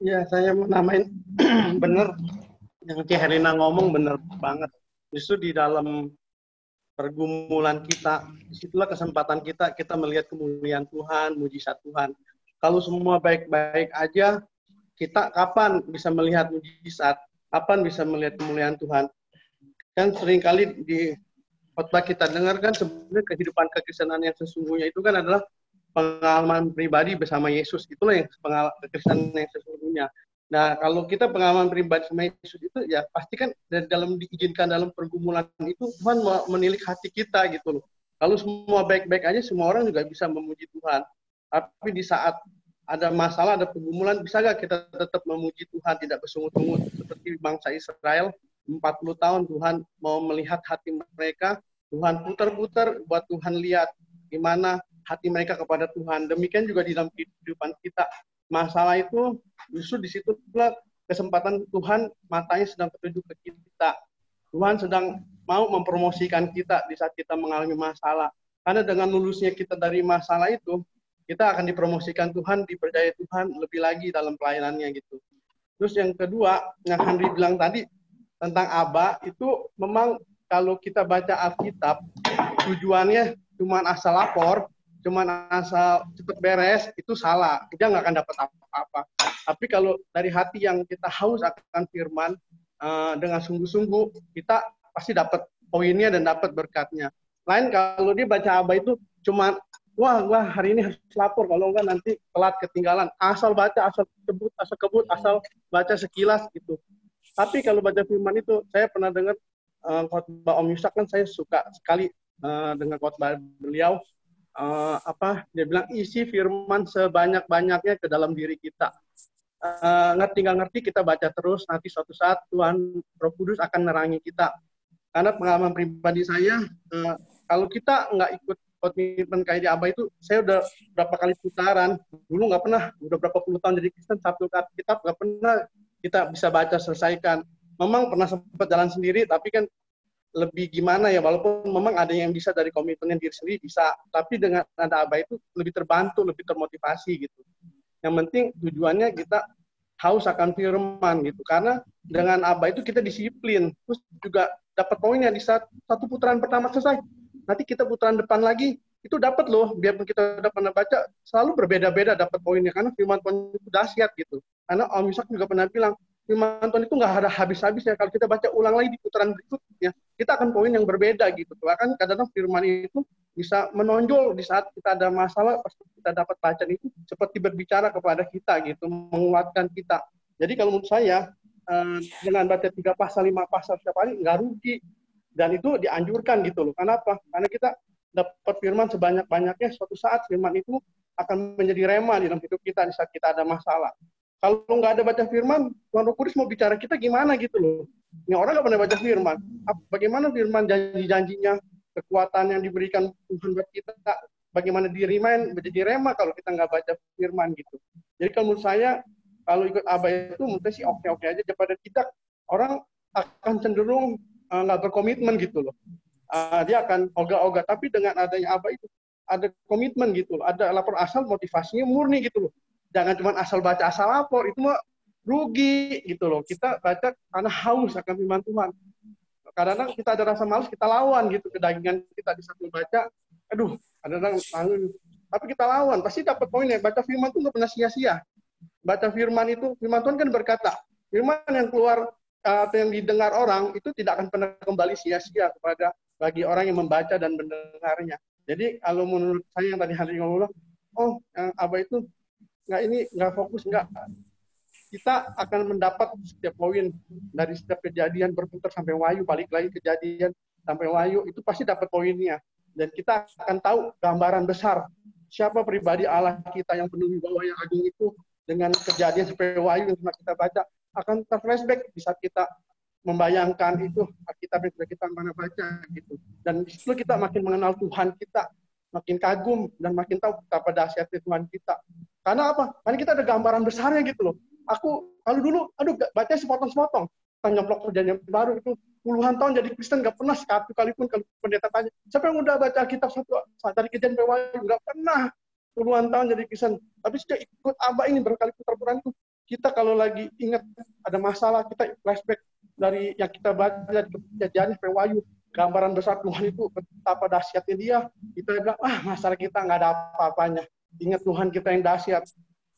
Ya, saya mau namain benar yang Tia Helena ngomong benar banget. Justru di dalam pergumulan kita, di situlah kesempatan kita kita melihat kemuliaan Tuhan, mujizat Tuhan. Kalau semua baik-baik aja, kita kapan bisa melihat mujizat? Kapan bisa melihat kemuliaan Tuhan? Kan sering kali di khotbah kita dengar kan sebenarnya kehidupan kekristenan yang sesungguhnya itu kan adalah pengalaman pribadi bersama Yesus. Itulah yang pengalaman kekristenan yang sesungguhnya. Nah, kalau kita pengalaman pribadi sama Yesus itu ya pasti kan dari dalam diizinkan dalam pergumulan itu Tuhan menilik hati kita gitu loh. Kalau semua baik-baik aja semua orang juga bisa memuji Tuhan. Tapi di saat ada masalah, ada pergumulan, bisa gak kita tetap memuji Tuhan, tidak bersungut-sungut seperti bangsa Israel 40 tahun Tuhan mau melihat hati mereka, Tuhan putar-putar buat Tuhan lihat gimana hati mereka kepada Tuhan. Demikian juga di dalam kehidupan kita masalah itu justru di situ pula kesempatan Tuhan matanya sedang tertuju ke kita. Tuhan sedang mau mempromosikan kita di saat kita mengalami masalah. Karena dengan lulusnya kita dari masalah itu, kita akan dipromosikan Tuhan, dipercaya Tuhan lebih lagi dalam pelayanannya gitu. Terus yang kedua, yang Henry bilang tadi tentang Aba, itu memang kalau kita baca Alkitab, tujuannya cuma asal lapor, cuma asal cepet beres itu salah. Kita nggak akan dapat apa-apa. Tapi kalau dari hati yang kita haus akan firman uh, dengan sungguh-sungguh kita pasti dapat poinnya dan dapat berkatnya. Lain kalau dia baca apa itu cuma wah wah hari ini harus lapor kalau enggak nanti telat ketinggalan. Asal baca asal kebut asal kebut asal baca sekilas gitu. Tapi kalau baca firman itu saya pernah dengar uh, khotbah Om Yusak kan saya suka sekali uh, dengan khotbah beliau uh, apa dia bilang isi firman sebanyak-banyaknya ke dalam diri kita. Uh, ngerti nggak ngerti kita baca terus nanti suatu saat Tuhan Roh Kudus akan nerangi kita. Karena pengalaman pribadi saya uh, kalau kita nggak ikut komitmen kayak di Abah itu saya udah berapa kali putaran dulu nggak pernah udah berapa puluh tahun jadi Kristen satu kitab nggak pernah kita bisa baca selesaikan memang pernah sempat jalan sendiri tapi kan lebih gimana ya walaupun memang ada yang bisa dari komitmennya diri sendiri bisa tapi dengan ada abah itu lebih terbantu lebih termotivasi gitu yang penting tujuannya kita haus akan firman gitu. Karena dengan Abah itu kita disiplin. Terus juga dapat poinnya di saat satu putaran pertama selesai. Nanti kita putaran depan lagi itu dapat loh biarpun kita udah pernah baca selalu berbeda-beda dapat poinnya karena firman Tuhan itu dahsyat gitu karena Om Yusak juga pernah bilang firman itu nggak ada habis-habisnya kalau kita baca ulang lagi di putaran berikutnya kita akan poin yang berbeda gitu. Bahkan kadang-kadang firman itu bisa menonjol di saat kita ada masalah pasti kita dapat bacaan itu seperti berbicara kepada kita gitu menguatkan kita. Jadi kalau menurut saya eh, dengan baca tiga pasal lima pasal setiap hari nggak rugi. Dan itu dianjurkan gitu loh. Kenapa karena kita dapat firman sebanyak-banyaknya suatu saat firman itu akan menjadi rema di dalam hidup kita di saat kita ada masalah. Kalau nggak ada baca firman, Tuhan Roh Kudus mau bicara kita gimana gitu loh. Ini orang nggak pernah baca firman. Bagaimana firman janji-janjinya, kekuatan yang diberikan Tuhan buat kita, bagaimana dirimain menjadi rema kalau kita nggak baca firman gitu. Jadi kalau menurut saya, kalau ikut abah itu menurut sih oke-oke aja daripada kita orang akan cenderung eh, nggak uh, berkomitmen gitu loh uh, dia akan ogah-ogah. Tapi dengan adanya apa itu ada komitmen gitu loh. Ada lapor asal motivasinya murni gitu loh. Jangan cuma asal baca asal lapor itu mah rugi gitu loh. Kita baca karena haus akan firman Tuhan. Kadang-kadang kita ada rasa malas kita lawan gitu kedagingan kita di saat membaca. Aduh, kadang-kadang tapi kita lawan pasti dapat poinnya. Baca firman itu nggak pernah sia-sia. Baca firman itu firman Tuhan kan berkata, firman yang keluar atau yang didengar orang itu tidak akan pernah kembali sia-sia kepada bagi orang yang membaca dan mendengarnya. Jadi kalau menurut saya yang tadi hari ngomong, oh yang apa itu nggak ini nggak fokus nggak. Kita akan mendapat setiap poin dari setiap kejadian berputar sampai wahyu balik lagi kejadian sampai wahyu itu pasti dapat poinnya. Dan kita akan tahu gambaran besar siapa pribadi Allah kita yang penuh bawah yang agung itu dengan kejadian sampai wahyu yang kita baca akan terflashback di saat kita membayangkan itu Alkitab yang sudah kita mana baca gitu. Dan di situ kita makin mengenal Tuhan kita, makin kagum dan makin tahu betapa dahsyatnya Tuhan kita. Karena apa? Karena kita ada gambaran besarnya gitu loh. Aku kalau dulu, aduh baca sepotong-sepotong. Kan nyemplok perjanjian baru itu puluhan tahun jadi Kristen gak pernah sekali kalipun kalau pendeta tanya siapa yang udah baca Alkitab satu dari kejadian pewayu gak pernah puluhan tahun jadi Kristen tapi sudah ikut abah ini berkali putar-putar itu kita kalau lagi ingat ada masalah kita flashback dari yang kita baca dari kejadian Wahyu gambaran besar Tuhan itu betapa dahsyatnya dia. Kita bilang ah masalah kita nggak ada apa-apanya. Ingat Tuhan kita yang dahsyat.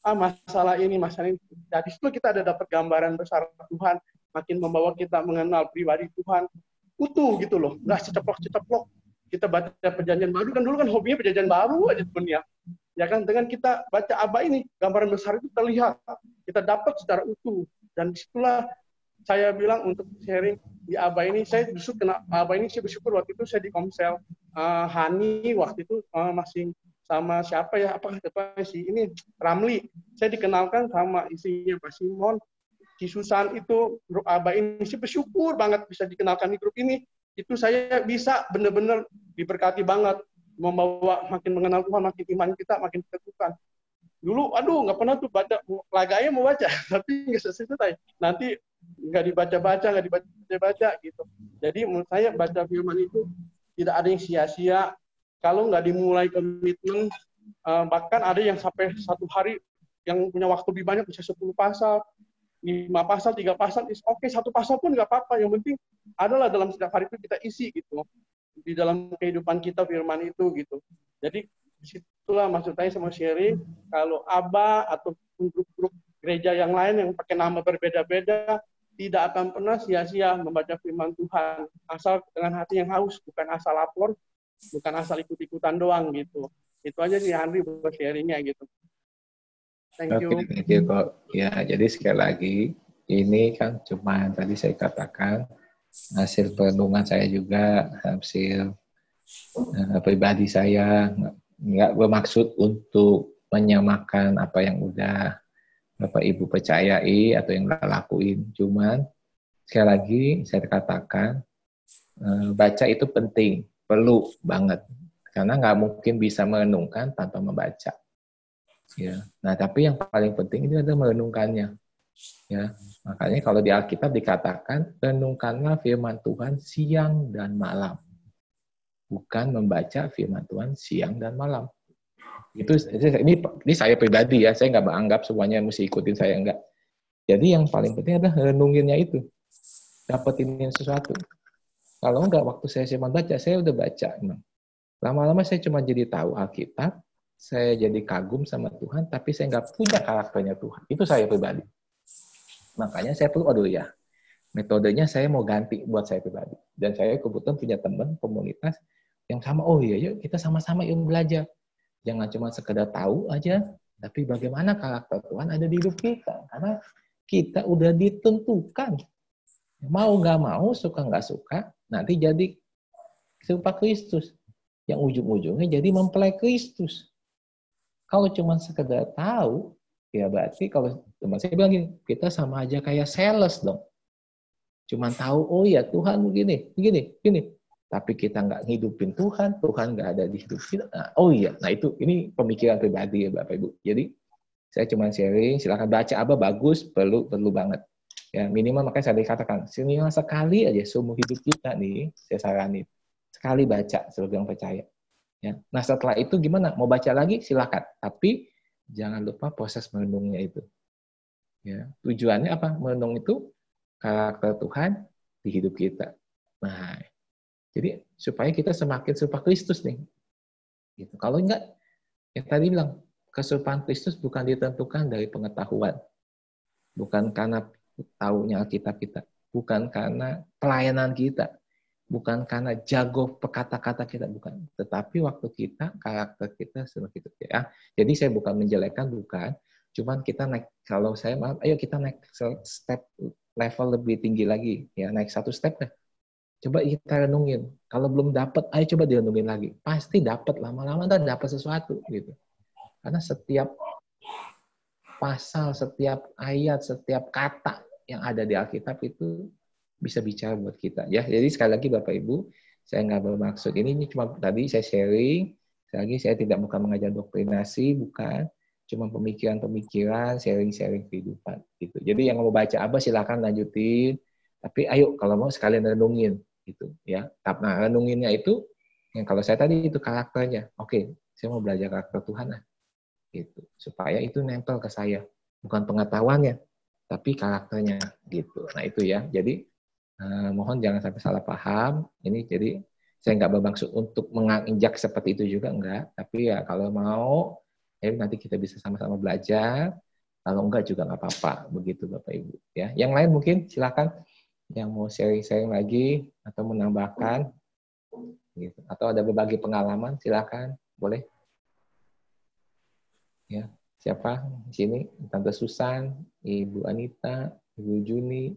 Ah masalah ini masalah ini. Dari situ kita ada dapat gambaran besar Tuhan. Makin membawa kita mengenal pribadi Tuhan. Utuh gitu loh. Nggak seceplok-ceplok kita baca perjanjian baru. Kan dulu kan hobinya perjanjian baru aja dunia ya kan? Dengan kita baca apa ini gambaran besar itu terlihat. Kita dapat secara utuh. Dan di situlah saya bilang untuk sharing di Aba ini, saya justru kena Aba ini saya bersyukur waktu itu saya di Komsel. Uh, Hani waktu itu uh, masih sama siapa ya? Apa apa si ini Ramli. Saya dikenalkan sama istrinya Pak Simon. Si Susan itu grup Aba ini saya bersyukur banget bisa dikenalkan di grup ini. Itu saya bisa benar-benar diberkati banget. Membawa makin mengenal Tuhan makin iman kita makin ketukan dulu aduh nggak pernah tuh baca laganya mau baca tapi nggak selesai nanti nggak dibaca-baca, nggak dibaca-baca gitu. Jadi menurut saya baca firman itu tidak ada yang sia-sia. Kalau nggak dimulai komitmen, uh, bahkan ada yang sampai satu hari yang punya waktu lebih banyak bisa 10 pasal, lima pasal, tiga pasal, is oke okay, satu pasal pun nggak apa-apa. Yang penting adalah dalam setiap hari itu kita isi gitu di dalam kehidupan kita firman itu gitu. Jadi di situlah maksud saya sama sharing kalau aba atau grup-grup gereja yang lain yang pakai nama berbeda-beda tidak akan pernah sia-sia membaca firman Tuhan. Asal dengan hati yang haus bukan asal lapor bukan asal ikut-ikutan doang gitu. Itu aja sih Andri buat sharingnya gitu. Thank you. Okay, thank you kok. Ya jadi sekali lagi ini kan cuma tadi saya katakan hasil perenungan saya juga hasil uh, pribadi saya nggak bermaksud untuk menyamakan apa yang udah Bapak Ibu percayai atau yang lakuin. Cuman sekali lagi saya katakan eh, baca itu penting, perlu banget karena nggak mungkin bisa merenungkan tanpa membaca. Ya. Nah, tapi yang paling penting itu adalah merenungkannya. Ya, makanya kalau di Alkitab dikatakan renungkanlah firman Tuhan siang dan malam. Bukan membaca firman Tuhan siang dan malam itu ini ini saya pribadi ya saya nggak menganggap semuanya mesti ikutin saya enggak Jadi yang paling penting adalah renunginnya itu. Dapetin sesuatu. Kalau enggak, waktu saya cuma baca, saya udah baca. Emang. Lama-lama saya cuma jadi tahu Alkitab, saya jadi kagum sama Tuhan, tapi saya nggak punya karakternya Tuhan. Itu saya pribadi. Makanya saya perlu, aduh ya, metodenya saya mau ganti buat saya pribadi. Dan saya kebetulan punya teman komunitas yang sama, oh iya, yuk kita sama-sama yuk belajar. Jangan cuma sekedar tahu aja, tapi bagaimana karakter Tuhan ada di hidup kita. Karena kita udah ditentukan. Mau nggak mau, suka nggak suka, nanti jadi serupa Kristus. Yang ujung-ujungnya jadi mempelai Kristus. Kalau cuma sekedar tahu, ya berarti kalau teman saya bilang gini, kita sama aja kayak sales dong. Cuma tahu, oh ya Tuhan begini, begini, begini. Tapi kita nggak ngidupin Tuhan, Tuhan nggak ada di hidup kita. Nah, oh iya, nah itu ini pemikiran pribadi ya Bapak Ibu. Jadi saya cuma sharing, silakan baca apa bagus, perlu perlu banget. Ya minimal makanya saya dikatakan minimal sekali aja seumur hidup kita nih, saya saranin sekali baca sebagai yang percaya. Ya. Nah setelah itu gimana? Mau baca lagi silakan, tapi jangan lupa proses merenungnya itu. Ya, tujuannya apa? Merenung itu karakter Tuhan di hidup kita. Nah, jadi supaya kita semakin serupa Kristus nih. Gitu. Kalau enggak, yang tadi bilang keserupaan Kristus bukan ditentukan dari pengetahuan, bukan karena tahunya Alkitab kita, bukan karena pelayanan kita, bukan karena jago kata-kata kita, bukan. Tetapi waktu kita, karakter kita seperti itu ya. Jadi saya bukan menjelekkan, bukan. Cuman kita naik, kalau saya maaf, ayo kita naik step level lebih tinggi lagi, ya naik satu step deh. Coba kita renungin. Kalau belum dapat, ayo coba direnungin lagi. Pasti dapat lama-lama dan dapat sesuatu gitu. Karena setiap pasal, setiap ayat, setiap kata yang ada di Alkitab itu bisa bicara buat kita ya. Jadi sekali lagi Bapak Ibu, saya nggak bermaksud ini, ini cuma tadi saya sharing. Sekali lagi saya tidak bukan mengajar doktrinasi, bukan. Cuma pemikiran-pemikiran, sharing-sharing kehidupan gitu. Jadi yang mau baca apa silakan lanjutin. Tapi ayo kalau mau sekalian renungin gitu ya. Nah renunginnya itu yang kalau saya tadi itu karakternya. Oke, saya mau belajar karakter Tuhan lah gitu. Supaya itu nempel ke saya. Bukan pengetahuannya tapi karakternya gitu. Nah itu ya. Jadi eh, mohon jangan sampai salah paham. Ini jadi saya nggak bermaksud untuk menginjak seperti itu juga enggak tapi ya kalau mau ya nanti kita bisa sama-sama belajar. Kalau enggak juga nggak apa-apa begitu bapak ibu ya. Yang lain mungkin silakan yang mau sharing-sharing lagi atau menambahkan gitu atau ada berbagi pengalaman silakan boleh ya siapa di sini Tante Susan, Ibu Anita, Ibu Juni,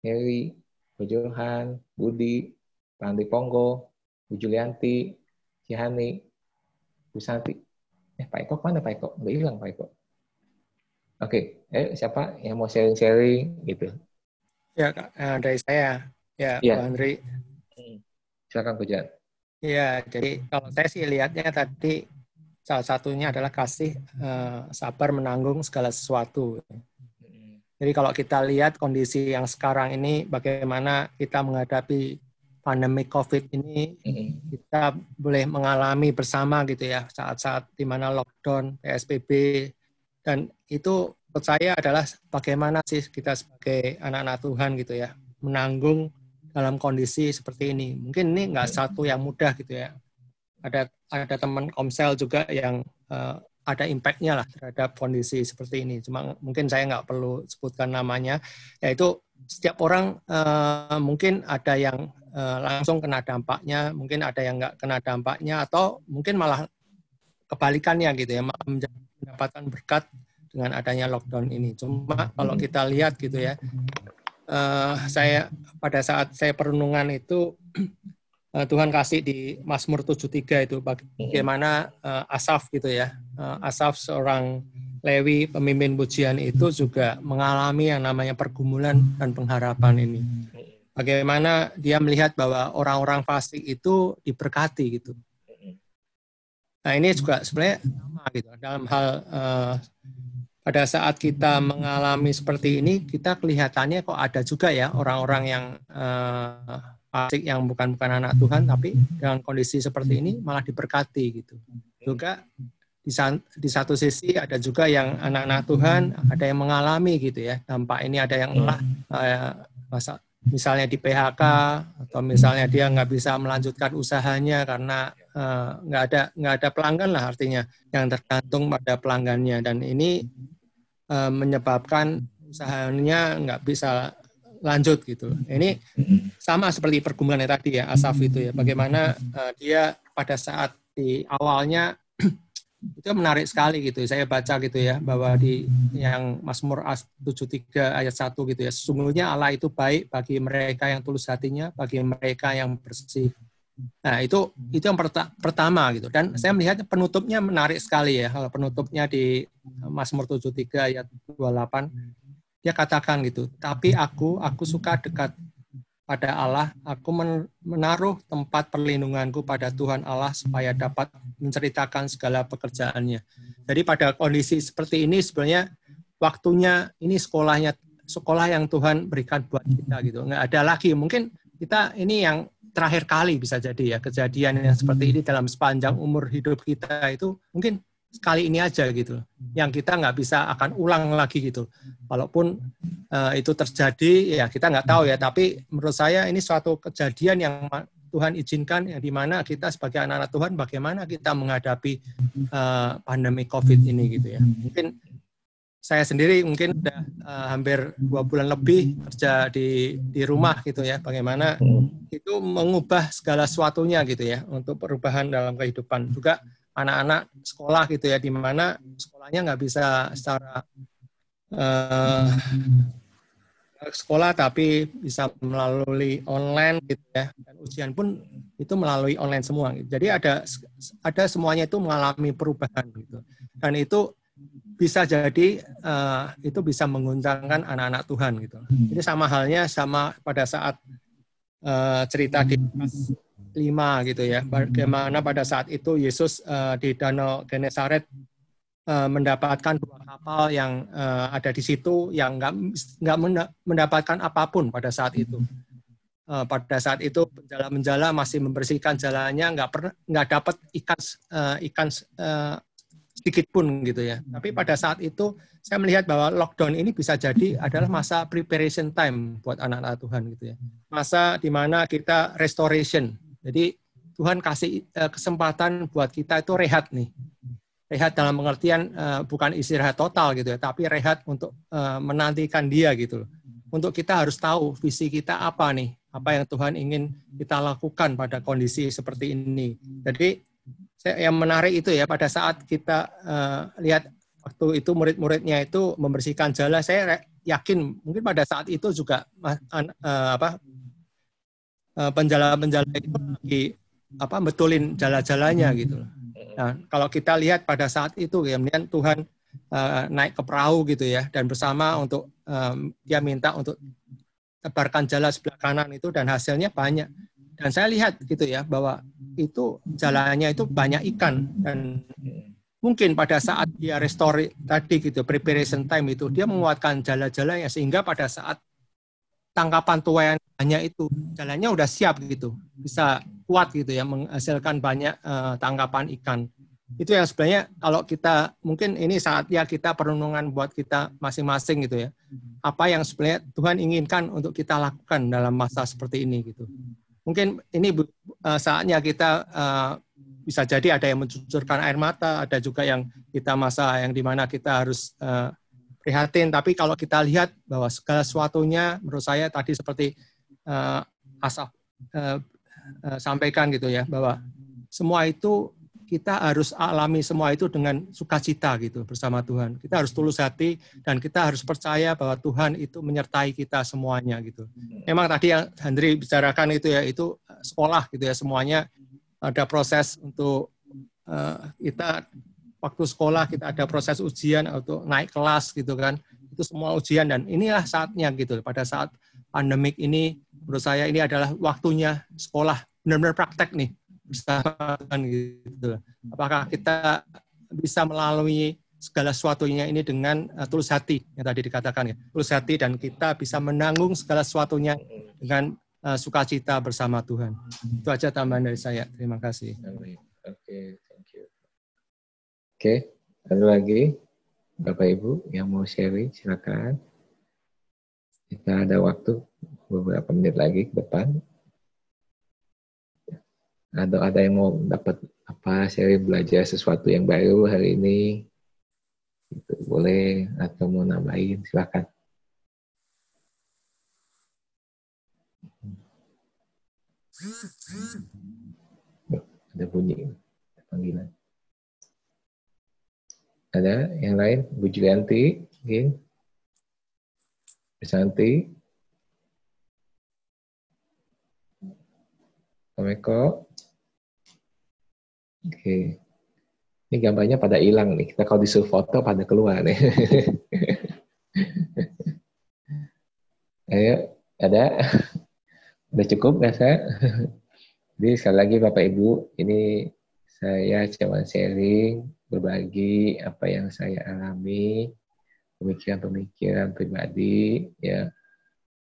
Heri, Bu Johan, Budi, Pandi Ponggo, Bu Julianti, Cihani, Bu Santi. Eh, Pak Eko mana Pak Eko? Udah hilang Pak Eko. Oke, eh siapa yang mau sharing-sharing gitu? Ya, eh, dari saya. Ya, ya. Pak Andri. Silakan Pujan. Ya, jadi kalau saya sih lihatnya tadi Salah satunya adalah kasih uh, sabar menanggung segala sesuatu. Jadi kalau kita lihat kondisi yang sekarang ini, bagaimana kita menghadapi pandemi COVID ini, kita boleh mengalami bersama gitu ya, saat-saat di mana lockdown, PSBB, dan itu menurut saya adalah bagaimana sih kita sebagai anak-anak Tuhan gitu ya, menanggung dalam kondisi seperti ini. Mungkin ini nggak satu yang mudah gitu ya. Ada ada teman komsel juga yang uh, ada impact-nya lah terhadap kondisi seperti ini. Cuma mungkin saya nggak perlu sebutkan namanya, yaitu setiap orang uh, mungkin ada yang uh, langsung kena dampaknya, mungkin ada yang nggak kena dampaknya, atau mungkin malah kebalikannya gitu ya, malah mendapatkan berkat dengan adanya lockdown ini. Cuma kalau kita lihat gitu ya, uh, saya pada saat saya perenungan itu uh, Tuhan kasih di Mazmur 73 itu bagaimana uh, Asaf gitu ya. Uh, Asaf seorang Lewi pemimpin pujian itu juga mengalami yang namanya pergumulan dan pengharapan ini. Bagaimana dia melihat bahwa orang-orang fasik itu diberkati gitu. Nah ini juga sebenarnya sama gitu dalam hal uh, pada saat kita mengalami seperti ini kita kelihatannya kok ada juga ya orang-orang yang uh, fasik yang bukan bukan anak Tuhan tapi dengan kondisi seperti ini malah diberkati gitu. Juga di satu sisi ada juga yang anak-anak Tuhan ada yang mengalami gitu ya. Dampak ini ada yang lah masa misalnya di PHK atau misalnya dia nggak bisa melanjutkan usahanya karena uh, nggak ada nggak ada pelanggan lah artinya yang tergantung pada pelanggannya. Dan ini uh, menyebabkan usahanya nggak bisa lanjut gitu. Ini sama seperti pergumulan tadi ya Asaf itu ya. Bagaimana uh, dia pada saat di awalnya itu menarik sekali gitu. Saya baca gitu ya bahwa di yang Mazmur 73 ayat 1 gitu ya. Sesungguhnya Allah itu baik bagi mereka yang tulus hatinya, bagi mereka yang bersih. Nah, itu itu yang pertama gitu. Dan saya melihat penutupnya menarik sekali ya. Kalau penutupnya di Mazmur 73 ayat 28 dia katakan gitu, "Tapi aku aku suka dekat pada Allah, aku menaruh tempat perlindunganku pada Tuhan Allah supaya dapat menceritakan segala pekerjaannya. Jadi pada kondisi seperti ini sebenarnya waktunya ini sekolahnya sekolah yang Tuhan berikan buat kita gitu. Nggak ada lagi. Mungkin kita ini yang terakhir kali bisa jadi ya kejadian yang seperti ini dalam sepanjang umur hidup kita itu mungkin sekali ini aja gitu yang kita nggak bisa akan ulang lagi gitu walaupun uh, itu terjadi ya kita nggak tahu ya tapi menurut saya ini suatu kejadian yang Tuhan izinkan yang di mana kita sebagai anak-anak Tuhan bagaimana kita menghadapi uh, pandemi COVID ini gitu ya. Mungkin saya sendiri mungkin sudah uh, hampir dua bulan lebih kerja di di rumah gitu ya bagaimana itu mengubah segala sesuatunya gitu ya untuk perubahan dalam kehidupan. Juga anak-anak sekolah gitu ya, di mana sekolahnya nggak bisa secara uh, sekolah tapi bisa melalui online gitu ya. Dan ujian pun itu melalui online semua. Jadi ada ada semuanya itu mengalami perubahan gitu. Dan itu bisa jadi uh, itu bisa menguntungkan anak-anak Tuhan gitu jadi sama halnya sama pada saat uh, cerita di 5 gitu ya. Bagaimana pada saat itu Yesus uh, di Danau Genesaret uh, mendapatkan dua kapal yang uh, ada di situ yang nggak nggak mendapatkan apa pun pada saat itu. Uh, pada saat itu penjala-penjala masih membersihkan jalannya nggak pernah nggak dapat ikan uh, ikan uh, sedikit pun gitu ya. Tapi pada saat itu saya melihat bahwa lockdown ini bisa jadi adalah masa preparation time buat anak-anak Tuhan gitu ya. Masa di mana kita restoration jadi Tuhan kasih uh, kesempatan buat kita itu rehat nih. Rehat dalam pengertian uh, bukan istirahat total gitu ya, tapi rehat untuk uh, menantikan dia gitu Untuk kita harus tahu visi kita apa nih, apa yang Tuhan ingin kita lakukan pada kondisi seperti ini. Jadi yang menarik itu ya pada saat kita uh, lihat waktu itu murid-muridnya itu membersihkan jalan, saya yakin mungkin pada saat itu juga uh, apa Eh, penjala-penjala itu lagi apa betulin jala-jalanya gitu. Nah, kalau kita lihat pada saat itu kemudian Tuhan uh, naik ke perahu gitu ya dan bersama untuk um, dia minta untuk tebarkan jala sebelah kanan itu dan hasilnya banyak. Dan saya lihat gitu ya bahwa itu jalannya itu banyak ikan. Dan mungkin pada saat dia restore tadi gitu preparation time itu dia menguatkan jala-jalanya sehingga pada saat tangkapan tuayan hanya itu jalannya udah siap gitu. Bisa kuat gitu ya menghasilkan banyak uh, tangkapan ikan. Itu yang sebenarnya kalau kita mungkin ini saatnya kita perenungan buat kita masing-masing gitu ya. Apa yang sebenarnya Tuhan inginkan untuk kita lakukan dalam masa seperti ini gitu mungkin ini uh, saatnya kita uh, bisa jadi ada yang mencucurkan air mata ada juga yang kita masa yang di mana kita harus uh, prihatin. Tapi kalau kita lihat bahwa segala sesuatunya, menurut saya tadi seperti uh, uh, sampaikan gitu ya, bahwa semua itu kita harus alami semua itu dengan sukacita gitu bersama Tuhan. Kita harus tulus hati dan kita harus percaya bahwa Tuhan itu menyertai kita semuanya gitu. Memang tadi yang Hendri bicarakan itu ya itu sekolah gitu ya semuanya ada proses untuk uh, kita waktu sekolah kita ada proses ujian atau naik kelas gitu kan itu semua ujian dan inilah saatnya gitu pada saat pandemik ini menurut saya ini adalah waktunya sekolah benar-benar praktek nih bersama gitu apakah kita bisa melalui segala sesuatunya ini dengan uh, tulus hati yang tadi dikatakan ya. Tulus hati dan kita bisa menanggung segala sesuatunya dengan uh, sukacita bersama Tuhan. Itu aja tambahan dari saya. Terima kasih. Oke okay. Oke, ada lagi? Bapak Ibu yang mau sharing silakan. Kita ada waktu beberapa menit lagi ke depan. Atau ada yang mau dapat apa sharing belajar sesuatu yang baru hari ini? Itu boleh atau mau nambahin silakan. Ada bunyi panggilan. Ada yang lain? Bu Julianti, mungkin? Santi? Kameko? Oke. Ini gambarnya pada hilang nih. Kita kalau disuruh foto pada keluar nih. Ayo, ada? Udah cukup nggak saya? Jadi sekali lagi Bapak Ibu, ini saya cuma sharing berbagi apa yang saya alami, pemikiran-pemikiran pribadi, ya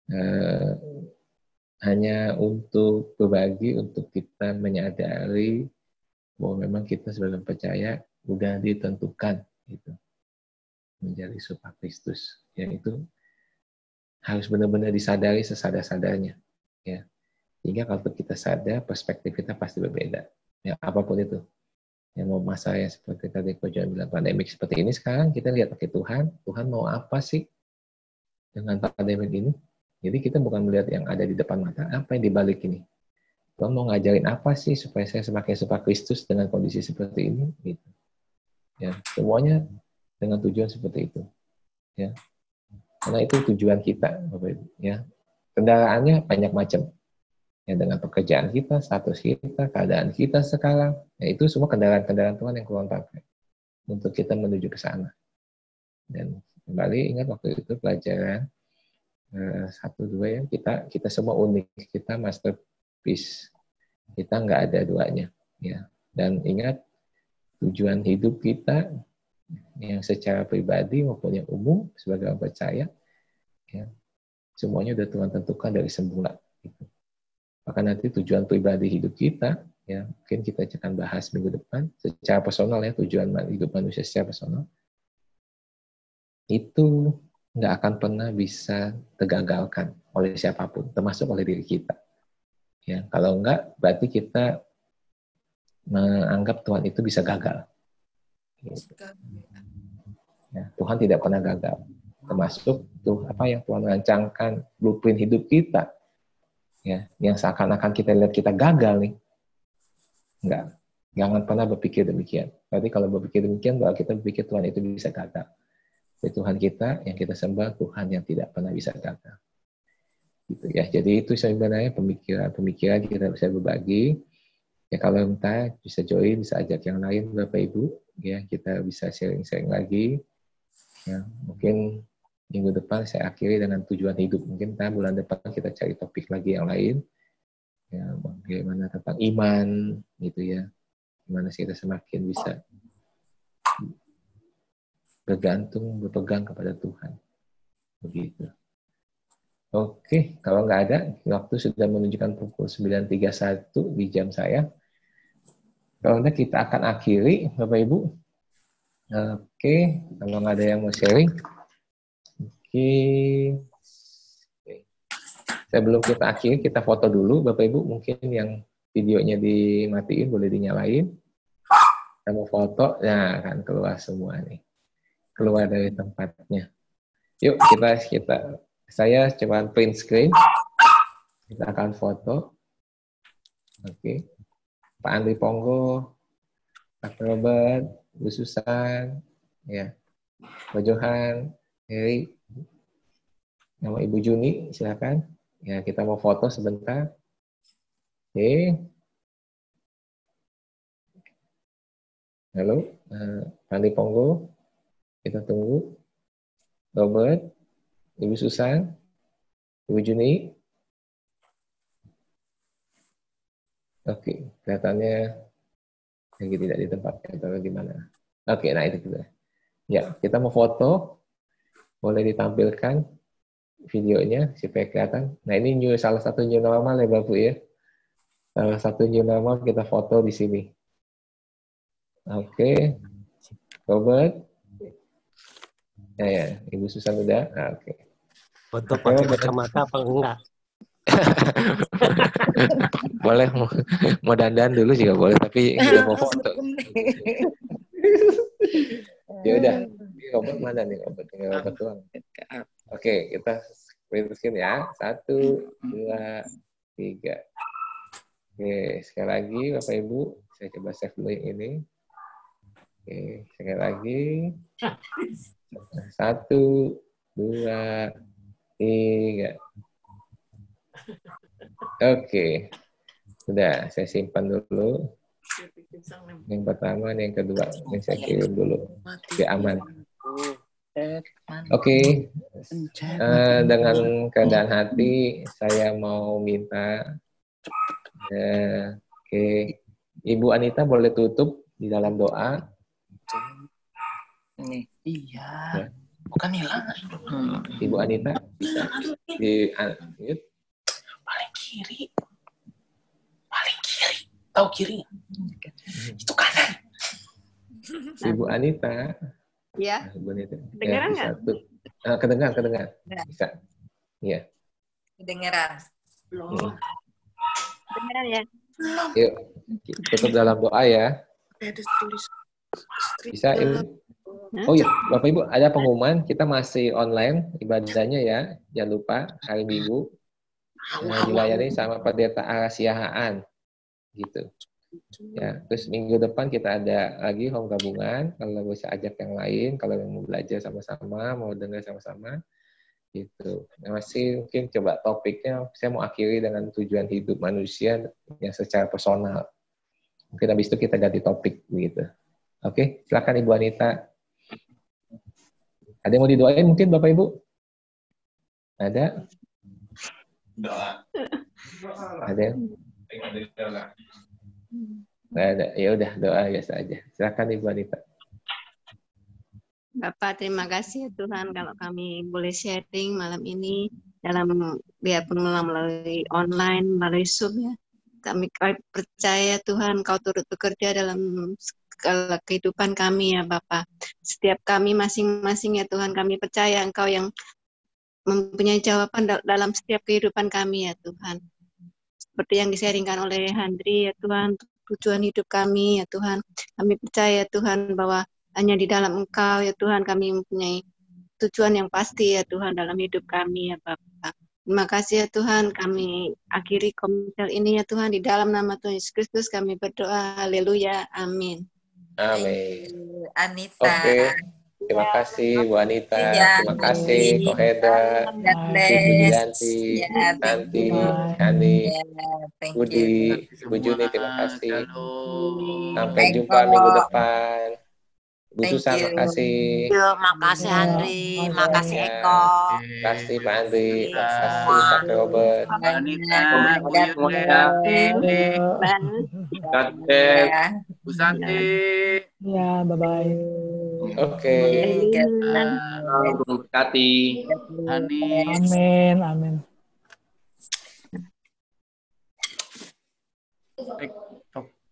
eh, hanya untuk berbagi, untuk kita menyadari bahwa memang kita sebagai percaya sudah ditentukan gitu. Menjadi supa Kristus, ya itu harus benar-benar disadari sesadar-sadarnya, ya. Sehingga kalau kita sadar, perspektif kita pasti berbeda. Ya, apa pun itu. Yang mau masa yang seperti tadi Ko bilang pandemik seperti ini sekarang kita lihat pakai Tuhan Tuhan mau apa sih dengan pandemik ini? Jadi kita bukan melihat yang ada di depan mata apa yang dibalik ini Tuhan mau ngajarin apa sih supaya saya semakin suka Kristus dengan kondisi seperti ini? Gitu. Ya semuanya dengan tujuan seperti itu. Ya. Karena itu tujuan kita Bapak Ibu ya. Kendaraannya banyak macam. Ya dengan pekerjaan kita, status kita, keadaan kita sekarang, ya itu semua kendaraan-kendaraan Tuhan yang Tuhan pakai untuk kita menuju ke sana. Dan kembali ingat waktu itu pelajaran eh, satu dua ya kita kita semua unik, kita masterpiece, kita nggak ada duanya, ya. Dan ingat tujuan hidup kita yang secara pribadi maupun yang umum sebagai orang percaya, ya, semuanya sudah Tuhan tentukan dari semula. Gitu maka nanti tujuan pribadi hidup kita ya mungkin kita akan bahas minggu depan secara personal ya tujuan hidup manusia secara personal itu nggak akan pernah bisa tergagalkan oleh siapa pun termasuk oleh diri kita ya kalau enggak berarti kita menganggap Tuhan itu bisa gagal. Ya, Tuhan tidak pernah gagal. Termasuk tuh apa yang Tuhan rancangkan blueprint hidup kita. Ya yang seakan-akan kita lihat kita gagal nih. Enggak jangan pernah berpikir demikian. Berarti kalau berpikir demikian bahwa kita berpikir Tuhan itu bisa gagal. Tapi Tuhan kita yang kita sembah Tuhan yang tidak pernah bisa gagal gitu ya jadi itu sebenarnya pemikiran-pemikiran kita bisa berbagi ya kalau entah bisa join bisa ajak yang lain bapak ibu ya kita bisa sharing-sharing lagi ya mungkin minggu depan saya akhiri dengan tujuan hidup. Mungkin kita bulan depan kita cari topik lagi yang lain. Ya, bagaimana tentang iman gitu ya. Gimana sih kita semakin bisa bergantung, berpegang kepada Tuhan. Begitu. Oke, kalau nggak ada, waktu sudah menunjukkan pukul 9.31 di jam saya. Kalau enggak, kita akan akhiri, Bapak Ibu. Oke, kalau nggak ada yang mau sharing, Oke. Sebelum kita akhiri, kita foto dulu. Bapak Ibu mungkin yang videonya dimatiin, boleh dinyalain. Kita mau foto, ya kan keluar semua nih. Keluar dari tempatnya. Yuk kita kita saya coba print screen. Kita akan foto. Oke. Pak Andri Ponggo, Pak Robert, Bu Susan, ya, Pak Johan, Heri, Nama Ibu Juni, silakan. Ya, kita mau foto sebentar. Oke. Halo, uh, Pandi Ponggo. Kita tunggu. Robert, Ibu Susan, Ibu Juni. Oke, kelihatannya lagi tidak di tempat atau di mana. Oke, nah itu kita. Ya, kita mau foto. Boleh ditampilkan videonya supaya kelihatan. Nah ini new, salah satu new normal ya Bapak ya. Salah satu new normal kita foto di sini. Oke. Robert? Ya, ya. Ibu Susan udah? Ah, Oke. Okay. Foto pakai kacamata apa enggak? boleh mau, mau dandan dulu juga boleh tapi nggak mau foto. Ya udah. ini Robert mana nih? Robert tinggal Robert doang. Oke kita print ya. Satu dua tiga. Oke sekali lagi bapak ibu. Saya coba save dulu yang ini. Oke sekali lagi. Satu dua tiga Oke. Sudah, saya simpan dulu. Yang pertama, yang kedua, yang saya kirim dulu. Oke, aman. Oke, okay. uh, dengan keadaan hati, saya mau minta, uh, oke, okay. Ibu Anita boleh tutup di dalam doa. Ini, iya, ya. Bukan hilang. Hmm. Ibu Anita. Bisa di unmute paling kiri. Paling kiri. Tahu kiri. Hmm. itu kanan. Ibu Anita. Ya Ibu Anita. Kedengeran nggak? ya, uh, kedengaran kedengaran ya. bisa. Iya. Kedengaran belum. Hmm. kedengaran ya yuk tutup dalam doa ya. Bisa ibu Oh iya, Bapak Ibu, ada pengumuman. Kita masih online ibadahnya ya. Jangan lupa hari Minggu nah, dilayani sama pendeta Arasiahaan. Gitu. Ya terus minggu depan kita ada lagi home gabungan. Kalau bisa ajak yang lain kalau mau belajar sama-sama mau dengar sama-sama. Gitu. Nah, masih mungkin coba topiknya saya mau akhiri dengan tujuan hidup manusia yang secara personal. Mungkin habis itu kita ganti topik gitu. Oke silakan ibu Anita ada yang mau didoain mungkin bapak ibu? Ada? Doa ada nggak ada. Ya udah doa biasa aja. Silakan ibu Anita. Bapak terima kasih ya Tuhan kalau kami boleh sharing malam ini dalam biarpun melalui online melalui Zoom ya. Kami percaya Tuhan kau turut bekerja dalam kehidupan kami ya Bapak. Setiap kami masing-masing ya Tuhan kami percaya Engkau yang mempunyai jawaban dalam setiap kehidupan kami ya Tuhan. Seperti yang disaringkan oleh Handri ya Tuhan, tujuan hidup kami ya Tuhan. Kami percaya Tuhan bahwa hanya di dalam Engkau ya Tuhan kami mempunyai tujuan yang pasti ya Tuhan dalam hidup kami ya Bapak. Terima kasih ya Tuhan, kami akhiri komentar ini ya Tuhan, di dalam nama Tuhan Yesus Kristus kami berdoa, haleluya, amin. Amin. Anita. Okay. Terima kasih Bu Anita, ya, terima kasih Koheda, Ibu Dianti, ya, Nanti, Hani, ya, Budi, Bu Juni, terima kasih. Sampai jumpa minggu depan. Bu Susan, makasih. Yo, makasih Andri, makasih ya. Eko. Makasih Pak Andri, makasih Pak Robert. Bu Santi. Ya, bye-bye. Oke. Berkati. Amin, amin.